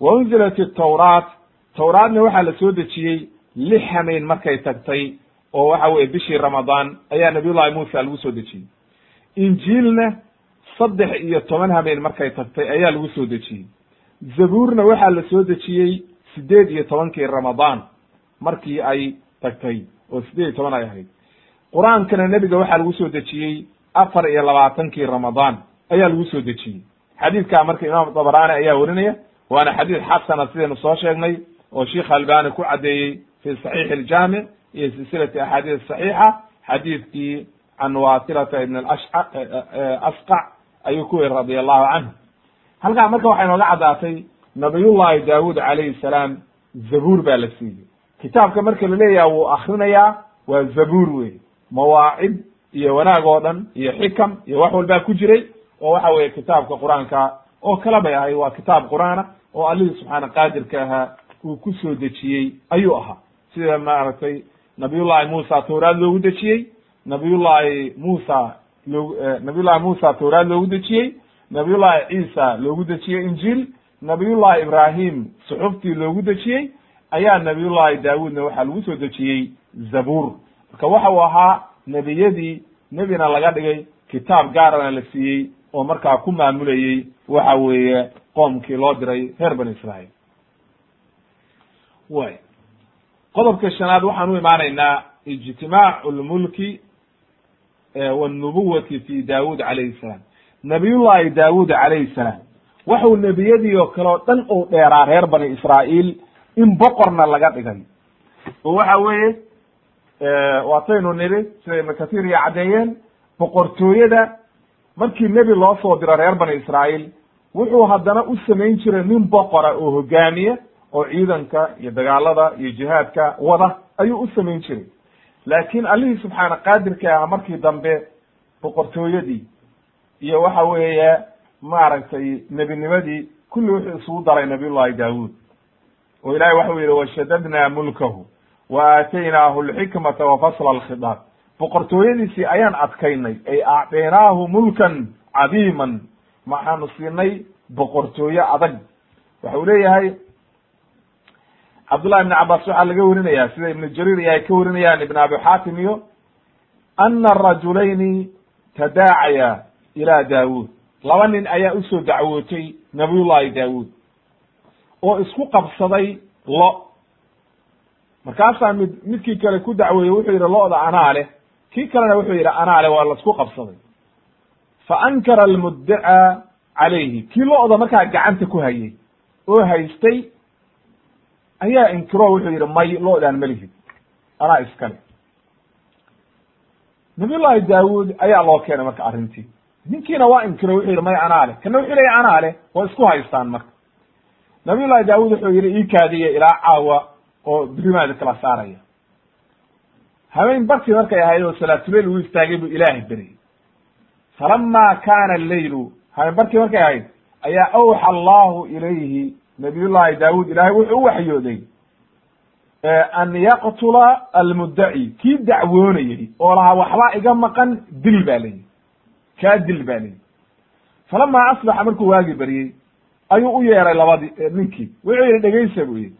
Wa unzilat itawraat tawraatna waxaa la soo dejiyey lix hameyn markay tagtay oo waxa weye bishii ramadaan ayaa nabiyullahi muusa lagu soo dejiyey. Injiilna saddex iyo toban hameyn markay tagtay ayaa lagu soo dejiyey. Zabuurna waxaa la soo dejiyey sideed iyo tobankii ramadaan markii ay tagtay oo sideed iyo toban ay ahayd. Qur'aankana nebiga waxaa lagu soo dejiyey afar iyo labaatankii ramadaan ayaa lagu soo dejiyey. Xadiidkaa marka imaam dabaraani ayaa werinaya waana xadiid xasana sidaynu soo sheegnay oo sheikh albani ku caddeeyey fi saxiixi iljaamic iyo silsilati axaadiis saxiixa xadiidkii can wasilata ibn asqac ayuu ku weri radi allahu canhu halkaa marka waxay nooga caddaatay nabiyullahi daawud calayhi salaam zabuur baa la siiyey. Kitaabka marka laleeyaha wuu akrinayaa waa zabuur wey mawaacid iyo wanaag oo dhan iyo xikam iyo wax walbaa ku jiray oo waxa weye kitaabka qur'aanka oo kala bay ahay waa kitaab qur'aana oo allihii subxaana qaadirka ahaa uu ku soo dejiyey ayuu ahaa. Sida maaragtay nabiyullahi muusa tawraad loogu dejiyey. Nabiyullahi muusa loo nabiyullahi muusa tawraad loogu dejiyey. Nabiyullahi ciisa loogu dejiyey injiil. Nabiyullahi ibrahim suxuftii loogu dejiyey. Ayaa nabiyullahi daawuudna waxaa lagu soo dejiyey zabuur. Marka waxa uu ahaa nebiyadii nebina laga dhigay kitaab gaarana la siiyey oo markaa ku maamulayey waxa weeye qoomkii loo diray reer bani israail way qodobka shanaad waxaan u imaanaynaa ijtimaacu lmulki wاnubuwati fi daawud calayhi salaam. Nabiyullahi daawud calayhi salaam. Waxuu nebiyadii oo kale oo dhan uu dheeraa reer bani israa'iil in boqorna laga dhigay. Oo waxa weeye waataynu nidhi sida ibnu kathiir iyo caddeeyeen boqortooyada markii nebi loo soo diro reer bani israa'iil wuxuu haddana u samayn jiray nin boqora oo hogaamiya oo ciidanka iyo dagaalada iyo jihaadka wada ayuu u samayn jiray. Laakiin allihii subxaana qaadirka ah markii dambe boqortooyadii iyo waxa weeye maaragtay nebinimadii kulli wuxuu isugu daray nabiyullahi daawuud. Oo ilahay waxau yihi washadadna mulkahu wa aataynaahu alxikmata wa fasla alkhidaab boqortooyadiisii ayaan adkaynay ay acdaynaahu mulkan cadiiman maxaanu siinay boqortooye adag. Waxa uu leeyahay cabdullahi ibn cabbaas waxaa laga warinaya sida ibnu jariir iyo ay ka warinayaan ibn abi xaatim iyo ana rajulayni tadaacaya ila daawuud. Laba nin ayaa u soo dacwootay nabiyullahi daawuud oo isku qabsaday lo. Markaasaa mid midkii kale ku dacweeyey wuxuu yidhi lo'da anaa leh. Kii kalena wuxuu yidhi anaa leh waa la isku qabsaday. Fa ankara almuddacaa calayhi. Kii lo'da markaa gacanta ku hayay oo haystay ayaa inkiro wuxuu yidhi may lo'daan ma lihid. Anaa iskale. Nabiyullahi daawuud ayaa loo keenay marka arrintii. Ninkiina waa inkiro wuxuu yidhi may anaa leh. Kana wuxuu leeyahy anaa leh. Waa isku haystaan marka. Nabiyullahi daawuud wuxuu yidhi ii kaadiya ilaa caawa oo birimaada kala saaraya. Habeen barkii markay ahayd oo salaatuleyl uu istaagay buu ilaahay beryey falama kaana alleylu habeen barkii markay ahayd ayaa awxa allahu ilayhi nabiyullahi daawud ilahay wuxuu u waxyooday an yaqtula almuddaci kii dacwoonayey oo lahaa waxbaa iga maqan dil baa layihi kaa dil baa layihi falamaa asbaxa markuu waagi beryey ayuu u yeeray labadii ninkii. Wuxuu yihi dhegaysa buu yihi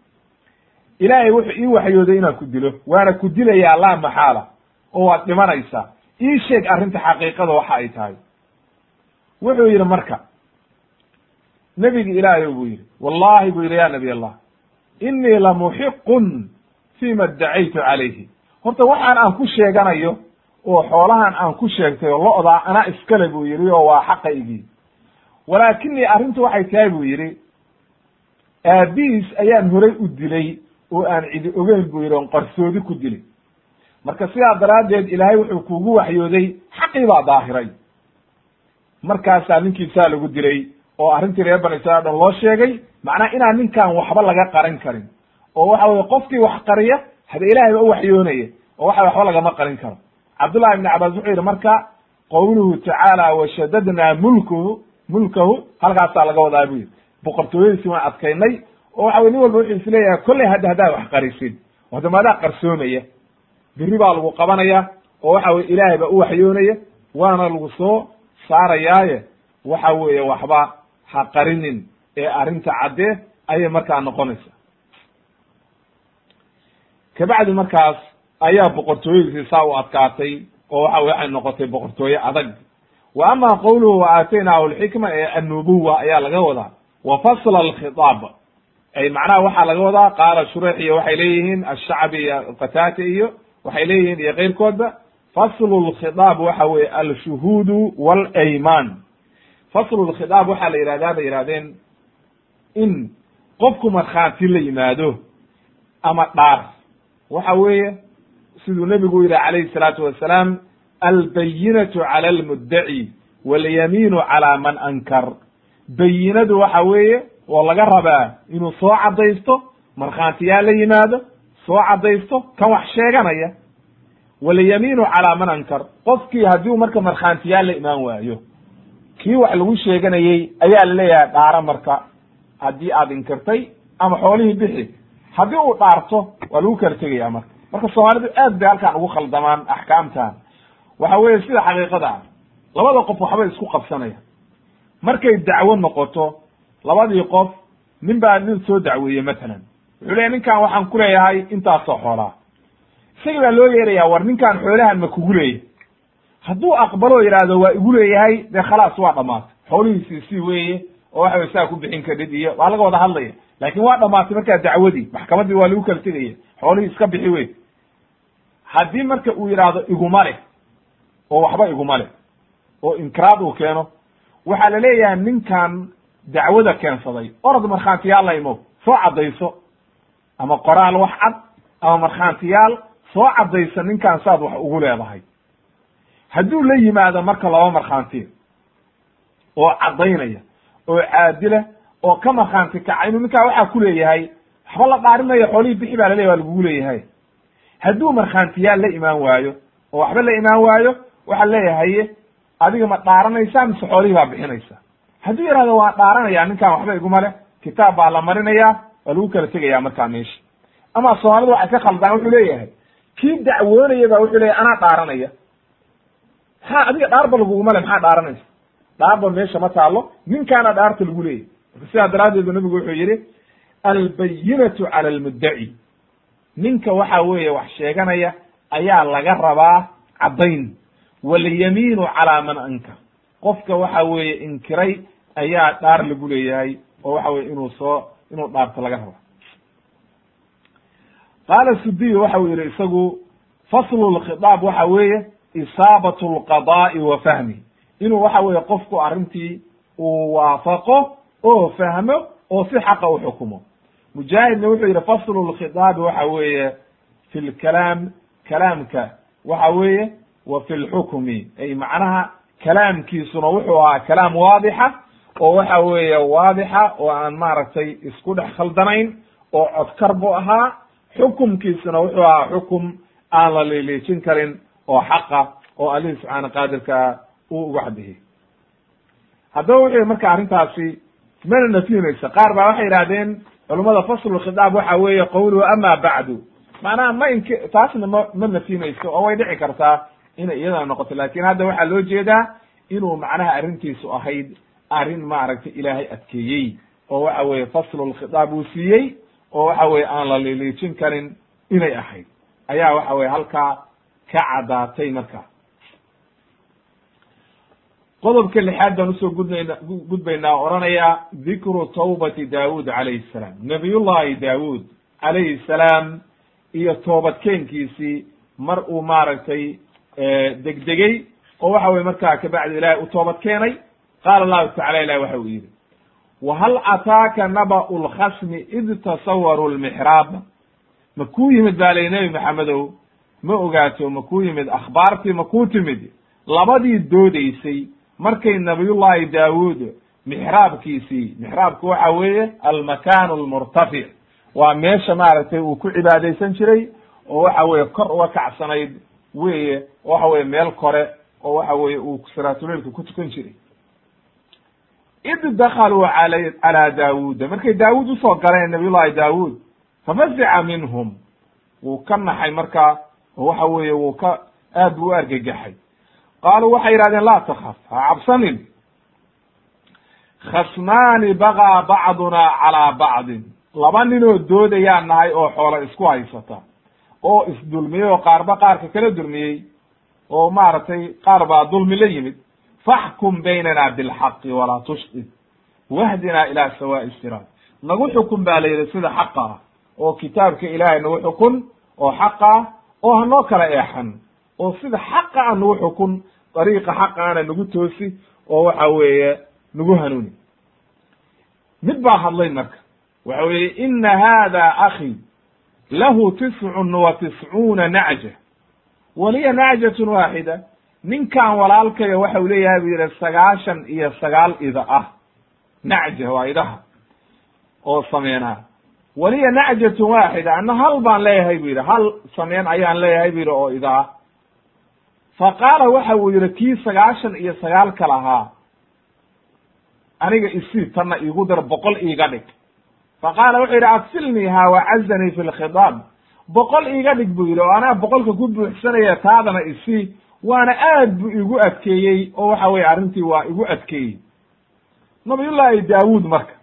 ilaahay wuxuu ii waxyooday inaan ku dilo waana ku dilayaa laa maxaala oo waad dhimanaysaa. Ii sheeg arrinta xaqiiqada waxa ay tahay. Wuxuu yidhi marka nebigi ilaahay buu yidhi wallahi buu yidhi ya nabiy allah inii lamuxiqun fima iddacaytu calayhi. Horta waxaan aan ku sheeganayo oo xoolahan aan ku sheegtay oo lo'daa anaa iskale buu yidhi oo waa xaqaygii. Walaakinii arrintu waxay tahay buu yidhi aabihiis ayaan horay u dilay oo aan cidi ogeyn buu yidhi on qarsoodi ku dilay. Marka sidaa daraaddeed ilaahay wuxuu kugu waxyooday xaqii baa daahiray. Markaasaa ninkiisaa lagu dilay oo arrintii reer bani israil dhan loo sheegay macnaha inaan ninkaan waxba laga qarin karin. oo waxa weye qofkii wax qariya hada ilaahay ba u waxyoonaya oo waxa waxba lagama qarin karo. Cabdullahi ibni cabaas wuxuu yidhi marka qowluhu tacaala washadadnaa mulkuhu mulkahu halkaasaa laga wadaa bu yidhi. Boqortooyadiisi waan adkaynay oo waxa wey nin walba wuxuu is leeyahay kolley hadda haddaad wax qarisid hadda maadaa qarsoomaya biri baa lagu qabanaya oo waxa weye ilaahay baa u waxyoonaya waana lagu soo saarayaaye. Waxa weeye waxba ha qarinin ee arrinta caddee ayay markaa noqonaysa kabacdi markaas ayaa boqortooyadiisii saa u adkaatay oo waxa waxay noqotay boqortooye adag. Wa ama qowluhu wa aataynaahu alxikma ee annubuwa ayaa laga wadaa. Wa fasla alkhitaab. Ay macnaha waxaa laga wadaa qaala shureix iyo waxay leeyihiin ashacbi iyo qataate iyo waxay leeyihiin iyo keyrkoodba faslu lkhitaab waxa weye alshuhuudu walayman faslu lkhitaab waxaa la yihahdaa bay yihahdeen in qofku markhaati la yimaado ama dhaar. Waxa weeye siduu nebigu yihi calayhi salaatu wasalaam albayinatu cala almuddaci walyamiinu cala man ankar. Bayinadu waxa weeye oo laga rabaa inuu soo caddaysto markhaantiyaa la yimaado soo caddaysto kan wax sheeganaya. Walyamiinu calaa man ankar. Qofkii haddii uu marka markhaantiyaa la imaan waayo kii wax lagu sheeganayey ayaa la leeyahay dhaaro marka haddii aad inkirtay ama xoolihii bixi haddii uu dhaarto waa lagu kala tegaya marka. Marka soomaalidu aad bay halkaan ugu khaldamaan axkaamtan waxa weeye sida xaqiiqada ah labada qof waxbay isku qabsanaya markay dacwo noqoto labadii qof nin baa nin soo dacweeyey matalan wuxuu leeyahy ninkan waxaan ku leeyahay intaasoo xoolaa. Isagii baa loo yeerayaa war ninkaan xoolahan ma kugu leeyahay hadduu aqbaloo yidhaahdo waa igu leeyahay dee khalaas waa dhamaatay xoolihiisii si weeye oo waxa way saa ku bixin kadhid iyo waa laga wada hadlaya. Laakin waa dhamaatay markaa dacwadii maxkamaddii waa lagu kala tegaya xoolihii iska bixi wey haddii marka uu yidhaahdo iguma leh oo waxba iguma leh oo inkiraad uu keeno waxaa la leeyahay ninkan dacwada keensaday. Orod markhaantiyaal la imo soo caddayso ama qoraal wax cad ama markhaantiyaal soo caddaysa ninkan saad wax ugu leedahay hadduu la yimaado marka laba markhaanti oo caddaynaya oo caadila oo ka markhaanti kaca inuu ninkaa waxaa ku leeyahay waxba la dhaarinayo xoolihii bixi baa laleyahy waa lagugu leeyahay. Hadduu markhaantiyaal la imaan waayo oo waxba la imaan waayo waxaa leeyahay adiga ma dhaaranaysaa mise xoolihii baa bixinaysa hadduu yihahdo waan dhaaranaya ninkan waxba iguma leh kitaab baa la marinayaa waa lagu kala tegaya markaa meesha ama soomaalidu waxay ka khaldaan wuxuu leeyahay kii dacwoonaya ba wuxuu leeyahy anaa dhaaranaya maxaa adiga dhaarba laguguma le maxaa dhaaranaysa? Dhaarba meesha ma taalo ninkaana dhaarta lagu leeyahy marka sidaa daraaddeed bu nabigu wuxuu yihi albayinatu cala almuddaci. Ninka waxa weeye wax sheeganaya ayaa laga rabaa caddayn. Walyamiinu calaa man ankar qofka waxa weeye inkiray ayaa dhaar lagu leeyahay oo waxa weye inuu soo inuu dhaarto laga raba qaala sudiy waxa uu yihi isagu faslu lkhitaab waxa weeye isaabat lqada'i wa fahmi inuu waxa weeye qofku arrintii uu waafaqo oo fahmo oo si xaqa u xukumo mujaahidna wuxuu yihi faslu lkhitaabi waxa weeye fi lkalaam kalaamka waxa weeye wa fi lxukmi ay macnaha kalaamkiisuna wuxuu ahaa kalaam waadixa oo waxa weeye waadixa oo aan maaragtay isku dhex khaldanayn oo codkar bu ahaa xukumkiisuna wuxuu ahaa xukum aan la liiliijin karin oo xaqa oo alihi subxaana qaadirkaa uu uga cadihiyey haddaba wuxuu marka arrintaasi mana nafyinaysa qaar baa waxay yidhahdeen culummada faslulkhitaab waxa weeye qowluhu ama bacdu. Macnaha ma ink taasna ma ma nafyinayso oo way dhici kartaa inay iyadana noqoto. Lakin hadda waxaa loo jeedaa inuu macnaha arrintiisu ahayd arrin maaragtay ilaahay adkeeyey oo waxa weeye faslulkhitaab uu siiyey oo waxa weye aan la liliijin karin inay ahayd. Ayaa waxa weye halkaa ka caddaatay marka. Qodobka lixaad baan u soo gudnayna gudbaynaa o odhanaya dikru tawbati daawud calayhi salaam. Nabiyullahi daawud calayhi salaam iyo toobadkeenkiisii mar uu maaragtay degdegey oo waxa weye markaa kabacdi ilahay u toobad qaala allahu tacala ilahi waxa uu yidhi wahal ataaka naba'u lkhasmi id tasawaruu lmixraaba ma kuu yimid baa lay nebi maxamedow ma ogaato ma kuu yimid akhbaartii ma kuu timid. Labadii doodaysay markay nabiyullahi daawuud mixraabkiisii mixraabku waxa weeye almakan almurtafic waa meesha maaragtay uu ku cibaadaysan jiray oo waxa weeye kor uga kacsanayd weye waxa weye meel kore oo waxa weye uu salaatuleilka ku tukan jiray. Id dakaluu ala calaa daawuuda markay daawuud u soo galeen nabiyullahi daawuud fafazica minhum. Wuu ka naxay markaa oo waxa weeye wuu ka aad buu u argagaxay. Qaaluu waxay yidhahdeen laa takaf ha cabsanin. Khasmaani bagaa bacduna calaa bacdin. Laba ninoo doodayaan nahay oo xoolo isku haysata oo isdulmiyey oo qaarba qaarka kala dulmiyey oo maaragtay qaar baa dulmi la yimid. Faxkum baynana bilxaqi walaa tushqid wahdinaa ilaa sawaa'i siraat. Nagu xukun baa la yidhi sida xaqa ah oo kitaabka ilaahay nagu xukun oo xaqa ah oo hanoo kala eexan oo sida xaqa a nagu xukun dariiqa xaqaana nagu toosi oo waxa weeye nagu hanuuni. Mid baa hadlay marka waxa weeye ina hada akhi lahu tiscun wa tiscuuna nacja waliya nacjatun waaxida ninkan walaalkaya waxa u leeyahay bu yidhi sagaashan iyo sagaal ida ah. Nacja waa idaha oo sameynaa waliya nacjatun waaxida ana hal baan leeyahay bu yidhi hal sameen ayaan leeyahay bu yidhi oo ida ah fa qaala waxa uu yihi kii sagaashan iyo sagaalka lahaa aniga isii tanna iigu dar boqol iiga dhig. Fa qaala wuxuu yidhi adsilniiha wacazanii fi lkhitaab. Boqol iiga dhig buu yidhi oo anaa boqolka ku buuxsanaya taadana isii waana aad buu igu adkeeyey. Oo waxa weye arrintii waa igu adkeeyey. Nabiyullaahi daawuud marka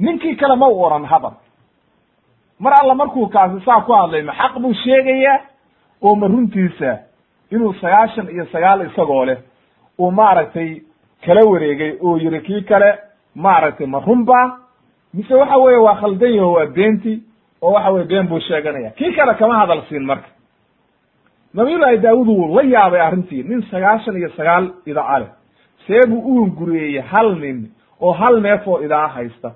ninkii kale ma u oran hadal. Mar alla markuu kaasi saa ku hadlay ma xaq buu sheegayaa? Oo ma runtiisa inuu sagaashan iyo sagaal isagoo leh uu maaragtay kala wareegay oo yiri kii kale maaragtay ma runba mise waxa weeye waa khaldan waa beenti oo waxa weye been buu sheeganaya. Kii kale kama hadal siin marka. Nabiyullaahi daawud wuu la yaabay arrintii nin sagaashan iyo sagaal idaa leh see buu u hal nin oo hal neef oo idaa haysta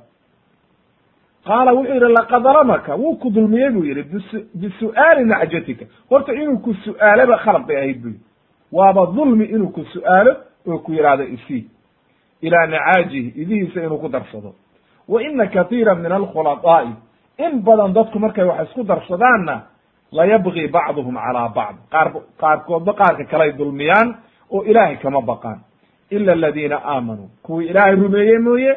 qaala wuxuu yidhi laqad dalamaka wuu ku dulmiyey buu yidhi bis bisu'aali nacjatika. Horta inuu ku su'aalaba khalad bay ahayd bu yidhi. Waaba dulmi inuu ku su'aalo oo ku yidhaahdo isii. Ilaa nacaajihi idihiisa inuu ku darsado. Wa ina katiira min alkhulaqaa'i. In badan dadku markay wax isku darsadaanna layabgi bacduhum calaa bacd. Qaar qaarkoodba qaarka kale ay dulmiyaan oo ilaahay kama baqaan. Ila aladiina aamanuu kuwii ilaahay rumeeye mooye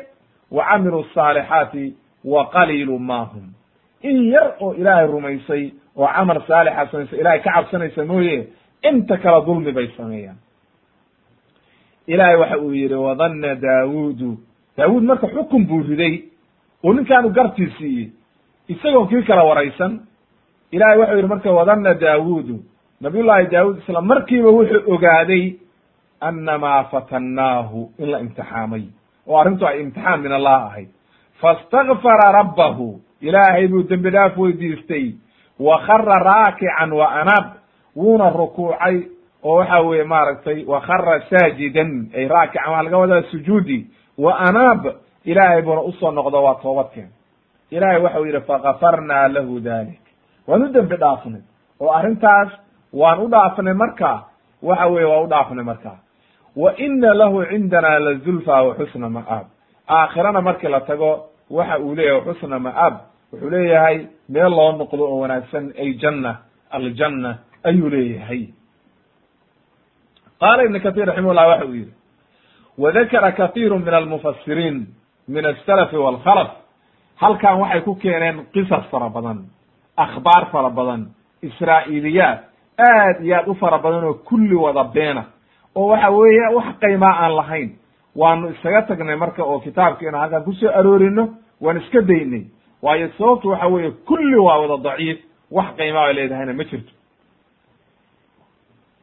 wa camiluu asaalixaati wa qaliilu ma hum. In yar oo ilaahay rumaysay oo camal saalixa samaysay ilahay ka cabsanaysa mooye inta kale dulmi bay sameeyaan. Ilaahay waxa uu yidhi wadanna daawuudu. Daawuud marka xukun buu riday oo ninkaanu gartii siiyey isagoo kii kala waraysan ilahay waxau yidhi marka wadanna daawuudu. Nabiyullaahi daawuud isla markiiba wuxuu ogaaday annamaa fatannaahu in la imtixaamay. Oo arrintu ay imtixaan min allah ahayd fastakfara rabbahu ilaahay buu dembi dhaaf weydiistay wa khara raakican wa anab wuuna rukuucay oo waxa weeye maaragtay wa khara saajidan ay raakican waxaa laga wadaa sujuudi wa anaab ilaahay buuna u soo noqdo waa toobadkeen ilahay waxau yidhi fakafarnaa lahu dalik waan u dembi dhaafnay oo arrintaas waan u dhaafnay marka waxa weye waan u dhaafnay marka wa ina lahu cindana lazulfa wa xusna ma'aab aakhirana markii la tago waxa uu leeyahay xusna ma'aab. Wuxuu leeyahay meel loo noqdo oo wanaagsan ay janna aljanna ayuu leeyahay. Qaala ibn katir raximahullah waxa uu yihi wadakara kathiiru min almufasiriin min asalafi walkhalaf. Halkan waxay ku keeneen qisas fara badan akhbaar fara badan israa'iiliyaat aad iyo aad u fara badan oo kulli wada beena. Oo waxa weeye wax qaymaa aan lahayn waanu isaga tagnay marka oo kitaabkiina halkaan ku soo aroorino waan iska daynay. Waayo sababtu waxa weeye kulli waa wada daciif. Wax qaymaa ay leedahayna ma jirto.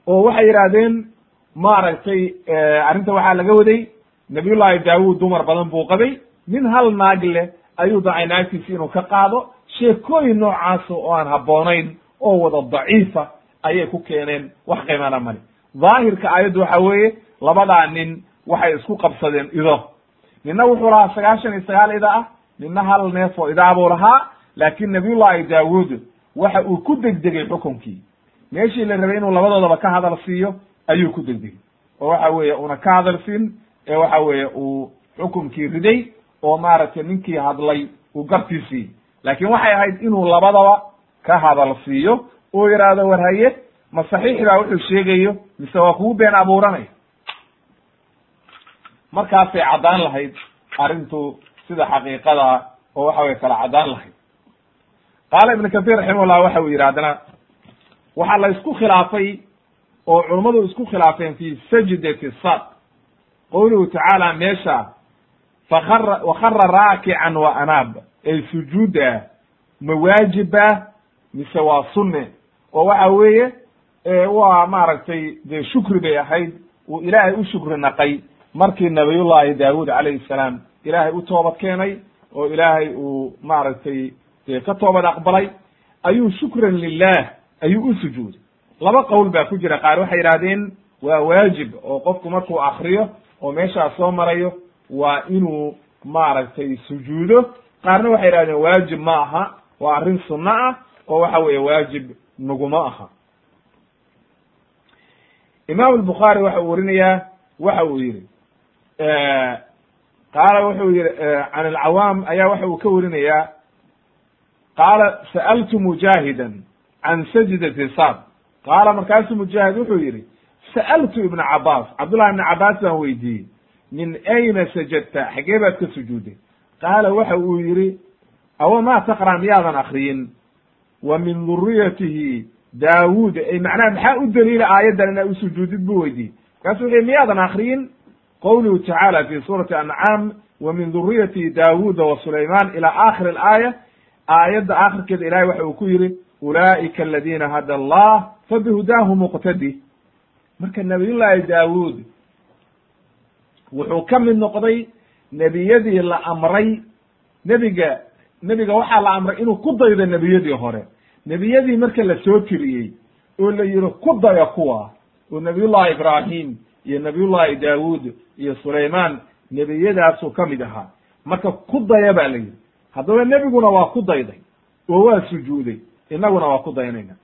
Oo waxay yidhaahdeen maaragtay arrinta waxaa laga waday nabiyullaahi daawud dumar badan buu qabay nin hal naag leh ayuu dacay naagtiisi inuu ka qaado. Sheekooyin noocaasa oo aan habboonayn oo wada daciifa ayay ku keeneen wax qiimana male. Daahirka aayaddu waxa weeye labadaa nin waxay isku qabsadeen ido. Ninna wuxuu lahaa sagaashan iyo sagaal ida ah ninna hal neef oo idaa buu lahaa laakin nabiyullaahi daawud waxa uu ku degdegay xukunkii. Meeshii la rabay inuu labadoodaba ka hadal siiyo ayuu ku degdegay. Oo waxa weeye una ka hadal siin ee waxa weeye uu xukunkii riday oo maaragtay ninkii hadlay uu gartii siiyey laakiin waxay ahayd inuu labadaba ka hadal siiyo oo yidhaahdo war haye ma saxiix baa wuxuu sheegayo mise waa kugu been abuuranaya markaasay caddaan lahayd arrintu sida xaqiiqada oo waxa weye kala caddaan lahayd. Qaala ibnu kathir raximahullah waxa uu yidhi haddana waxaa la isku khilaafay oo culummadu isku khilaafeen fi sajdati sad. Qowluhu tacaala meesha fakara wakara raakican wa anaab ay sujuuda ma waajiba mise waa sunne. Oo waxa weeye waa maaragtay dee shukri bay ahayd uu ilaahay u shukri naqay markii nabiyullahi daawud calayhi salaam ilaahay u toobad keenay oo ilaahay uu maaragtay dee ka toobad aqbalay ayuu shukran lilah ayuu u sujuuday. Laba qowl baa ku jira qaar waxay yidhahdeen waa waajib oo qofku markuu akriyo oo meeshaas soo marayo waa inuu maaragtay sujuudo. Qaarna waxay yidhahdeen waajib ma aha waa arrin sunno ah oo waxa weeye waajib naguma aha. Imaam albukhaari waxa uu warinayaa waxa uu yihi qaala wuxuu yihi can alcawaam ayaa waxa uu ka warinayaa. Qaala sa'altu mujaahidan can sajdati sad qaala markaasuu mujaahid wuxuu yihi sa'altu ibna cabaas cabdullahi ibna cabaas baan weydiiyey min ayna sajadta? Xagee baad ka sujuuday qaala waxa uu yihi awa ma taqra miyaadan akriyin wa min duriyatihi daawuud. Ay macnaha maxaa u daliila aayaddan inaa u sujuudid weydiiyey. Markaasu wuxu miyaadan akriyin qowluhu tacaala fi suurati ancaam wa min duriyati daawuuda wa sulayman ila akhiri alaaya aayadda akhirkeeda ilahay waxa uu ku yidhi ulaa'ika aladiina hada allah fabihudaahu muqtadi marka nabiyullaahi daawuud wuxuu ka mid noqday nebiyadii la amray nebiga nebiga waxaa la amray inuu ku daydo nebiyadii hore nebiyadii marka la soo tiriyey oo la yihi ku daya kuwa oo nabiyullahi ibraahim iyo nabiyullahi daawuud iyo sulaymaan nebiyadaasuu ka mid ahaa. Marka ku daya ba la yidhi. Haddaba nebiguna waa ku dayday oo waa sujuuday. Innaguna waa ku daynayna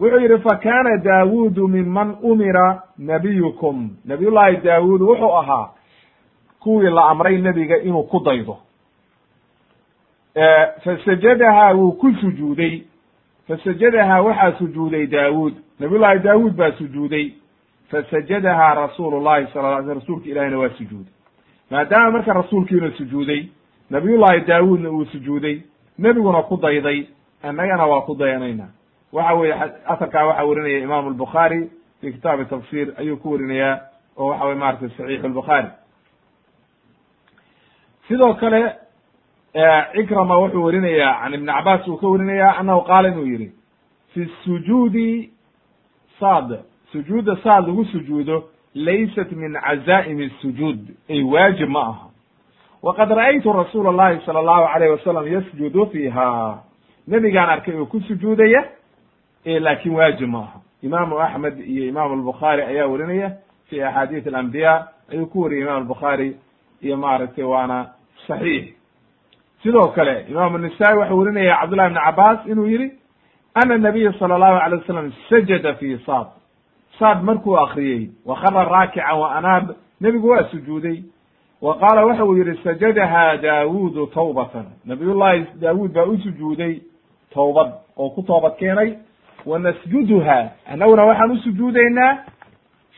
wuxuu yidhi fa kaana daawuudu minman umira nabiyukum. Nabiyullahi daawuud wuxuu ahaa kuwii la amray nebiga inuu ku daydo. Fasajadahaa wuu ku sujuuday. Fasajadahaa waxaa sujuuday daawuud. Nabiyullahi daawuud baa sujuuday fasajadahaa rasuulu llahi sala la sl rasuulka ilahina waa sujuuday maadaama marka rasuulkiina sujuuday nabiyullahi daawuudna uu sujuuday nebiguna ku dayday annagana waa ku dayanayna waxa weye asarkaa waxaa werinaya imaamu albukhaari fi kitaabi tafsir ayuu ku werinayaa oo waxa weye maratay saxiixu lbukhaari sidoo kale cikrama wuxuu werinayaa can ibni cabaas uu ka werinayaa annahu qaala inuu yihi fi sujuudi saad sujuudda saad lagu sujuudo laysat min cazaa'imi sujuud. Ay waajib ma aha. Waqad ra'aytu rasuula allahi sala allahu alayh wasalam yasjudu fiiha. Nebigaan arkay oo ku sujuudaya laakin waajib ma aha. Imaamu axmed iyo imaamu albukhaari ayaa werinaya fi axaadiis alambiya ayuu ku wariyay imam albukhaari iyo maaragtay waana saxiix. Sidoo kale imaamu nisaa'i waxau cabdullahi ibni cabaas inuu yihi ana nabiya sala allahu alay wasalam sajada fi saad saad markuu akriyey wakara raakican wa anaab nebigu waa sujuuday. Wa qaala waxa uu yihi sajadaha daawuudu tawbatan. Nabiyullahi daawuud baa u sujuuday towbad oo ku toobad keenay. Wa nasjuduha annaguna waxaan u sujuudaynaa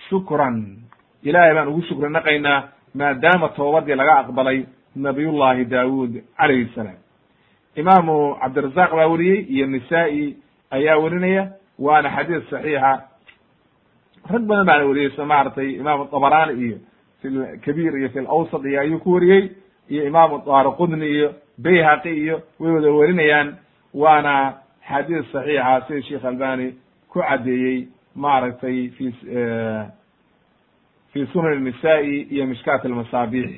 shukran. Ilahay baan ugu shukri naqaynaa maadaama toobadii laga aqbalay nabiyullahi daawuud calayhi salaam. Imaamu cabdirazaq baa weriyey iyo nisaa'i ayaa werinaya waana xadiis saxiixa rag badan baana weriyey sida maaragtay imaamu dabaraani iyo fi lkabiir iyo fi lawsat iyo ayuu ku weriyey iyo imaamu daarqudni iyo bayhaqi iyo way wada werinayaan waana xadiis saxiixa sida sheekh albani ku caddeeyey maaragtay fi fi sunan nisa'i iyo mishkaat almasaabix.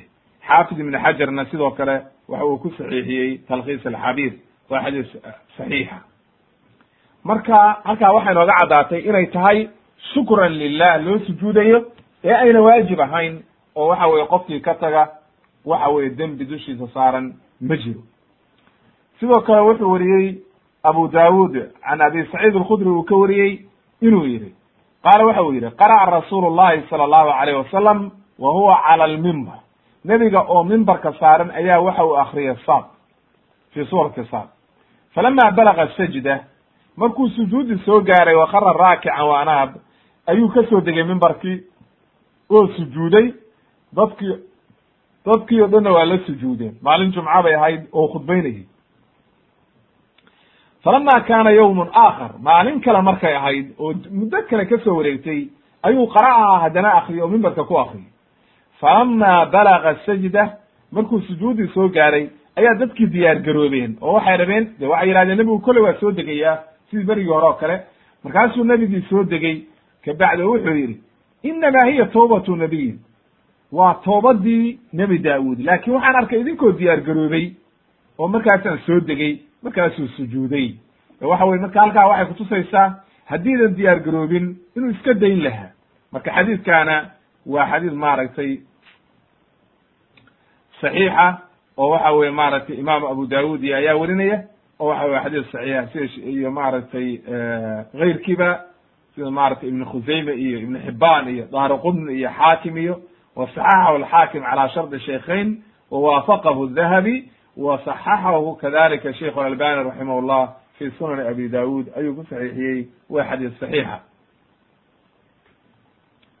Xaafid ibn xajarna sidoo kale waxa uu ku saxiixiyey talkhiis alxabiir waa xadiis saxiixa. Marka halkaa waxay nooga caddaatay inay tahay shukran lilah loo sujuudayo ee ayna waajib ahayn oo waxa weye qofkii ka taga waxa weye dembi dushiisa saaran ma jiro. Sidoo kale wuxuu wariyey abu daawud can abi saciid alkhudri uu ka wariyey inuu yihi qaala waxa uu yihi qara'a rasuulu llahi sala allahu alayh wasalam wa huwa cala almimbar nebiga oo mimbarka saaran ayaa waxa uu akriyay saad fi suurati saad. Falama balaga sajda markuu sujuudi soo gaaray wakara raakican wa anaab ayuu ka soo degay mimbarkii oo sujuuday. Dadkii dadkii o dhanna waa la sujuudeen. Maalin jumca bay ahayd oo khudbaynayay. Falama kaana yawmun aakhar. Maalin kale markay ahayd oo muddo kale ka soo wareegtay ayuu qara'aha haddana akriyay oo mimbarka ku akriyay falama balaga sajda markuu sujuudii soo gaaray ayaa dadkii diyaar garoobeen oo waxay rabeen de waxay yihahdeen nebigu kolley waa soo degayaa sidii berigii hore oo kale. Markaasuu nebigii soo degey kabacdi wuxuu yidhi inamaa hiya tawbatu nabiyin waa toobadii nebi daawuud. Laakin waxaan arkay idinkoo diyaar garoobay oo markaasaan soo degey markaasuu sujuuday. Waxa weye marka halkaa waxay kutusaysaa haddiidan diyaar garoobin inuu iska dayn lahaa marka xadiidkaana waa xadiid maaragtay saxiixa oo waxa weye maaragtay imaam abu daawud iyo ayaa werinaya oo waxa weye xadiis saxiixa sida iyo maaragtay keyrkiiba sida maaragtay ibn khusayme iyo ibn xibaan iyo dahri qudni iyo xaakim iyo wasaxaxahu alxaakim calaa shardi shaykhayn wawaafaqahu dahabi wasaxaxahu kadalika sheikh albani raximah llah fi sunani abi daud ayuu ku saxiixiyey waa xadiis saxiixa.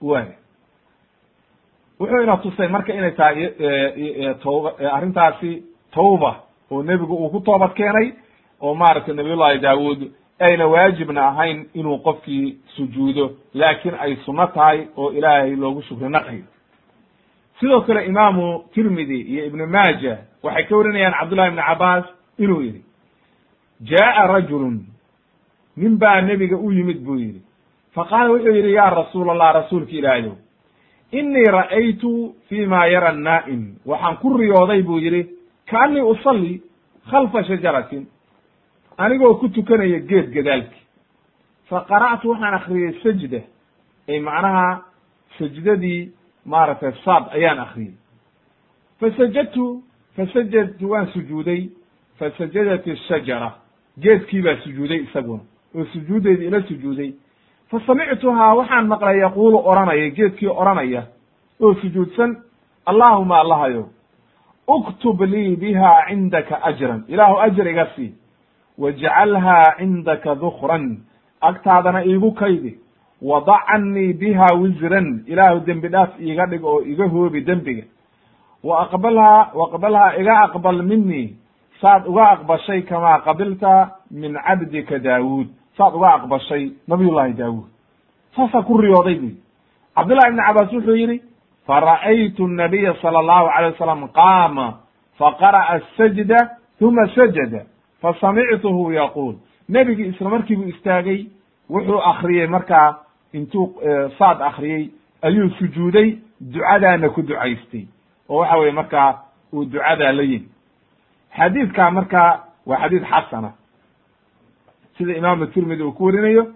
Way wuxuu ina tusay marka inay tahay e, e, e, arrintaasi tawba oo nebigu uu ku toobad keenay oo maaragtay nabiyullahi daawud ayna waajibna ahayn inuu qofkii sujuudo laakin ay sunno tahay oo ilaahay loogu shukri naqayo sidoo kale imaamu tirmidi iyo ibnu maaja waxay ka warinayaan cabdullahi ibni cabaas inuu yihi jaa'a rajulun nin baa nebiga u yimid buu yidhi. Faqaala wuxuu yidhi ya rasuul allah rasuulka ilaahayow inii ra'aytu fi ma yara annaa'im. Waxaan ku riyooday buu yidhi kaanii usalli khalfa shajaratin anigoo ku tukanaya geed gadaalki fa qara'tu waxaan akriyey sajda. Ay macnaha sajdadii maaragtay saad ayaan akriyey fasajadtu fasajadtu waan sujuuday. Fasajadat ishajara geedkii baa sujuuday isaguna. Oo sujuuddeedi ila sujuuday. Fa samictuhaa waxaan maqlay yaquulu odhanaya geedkii odhanaya oo sujuudsan allaahuma allahayo uktub lii biha cindaka ajran. Ilaahu ajar iga sii wajcalhaa cindaka dukran agtaadana iigu kaydi. Wadac cannii biha wisran ilaahu dembi dhaaf iiga dhig oo iga hoobi dembiga. Wa aqbalhaa waqbalhaa iga aqbal minii saad uga aqbashay kamaa qabilta min cabdika daawuud. Saad uga aqbashay nabiyullahi daawuud. Saasaa ku riyooday bu cabdullahi ibni cabaas wuxuu yidhi fara'aytu nabiya sala allahu alay wasalam qaama faqara'a asajda uma sajada fasamictuhu yaquul nebigii isla markii buu istaagay wuxuu akriyey markaa intuu saad akriyey ayuu sujuuday ducadaana ku ducaystay oo waxa weye markaa uu ducadaa la yimi xadiidkaa markaa waa xadiid xasana sida imaamu tirmidi uu ku warinayo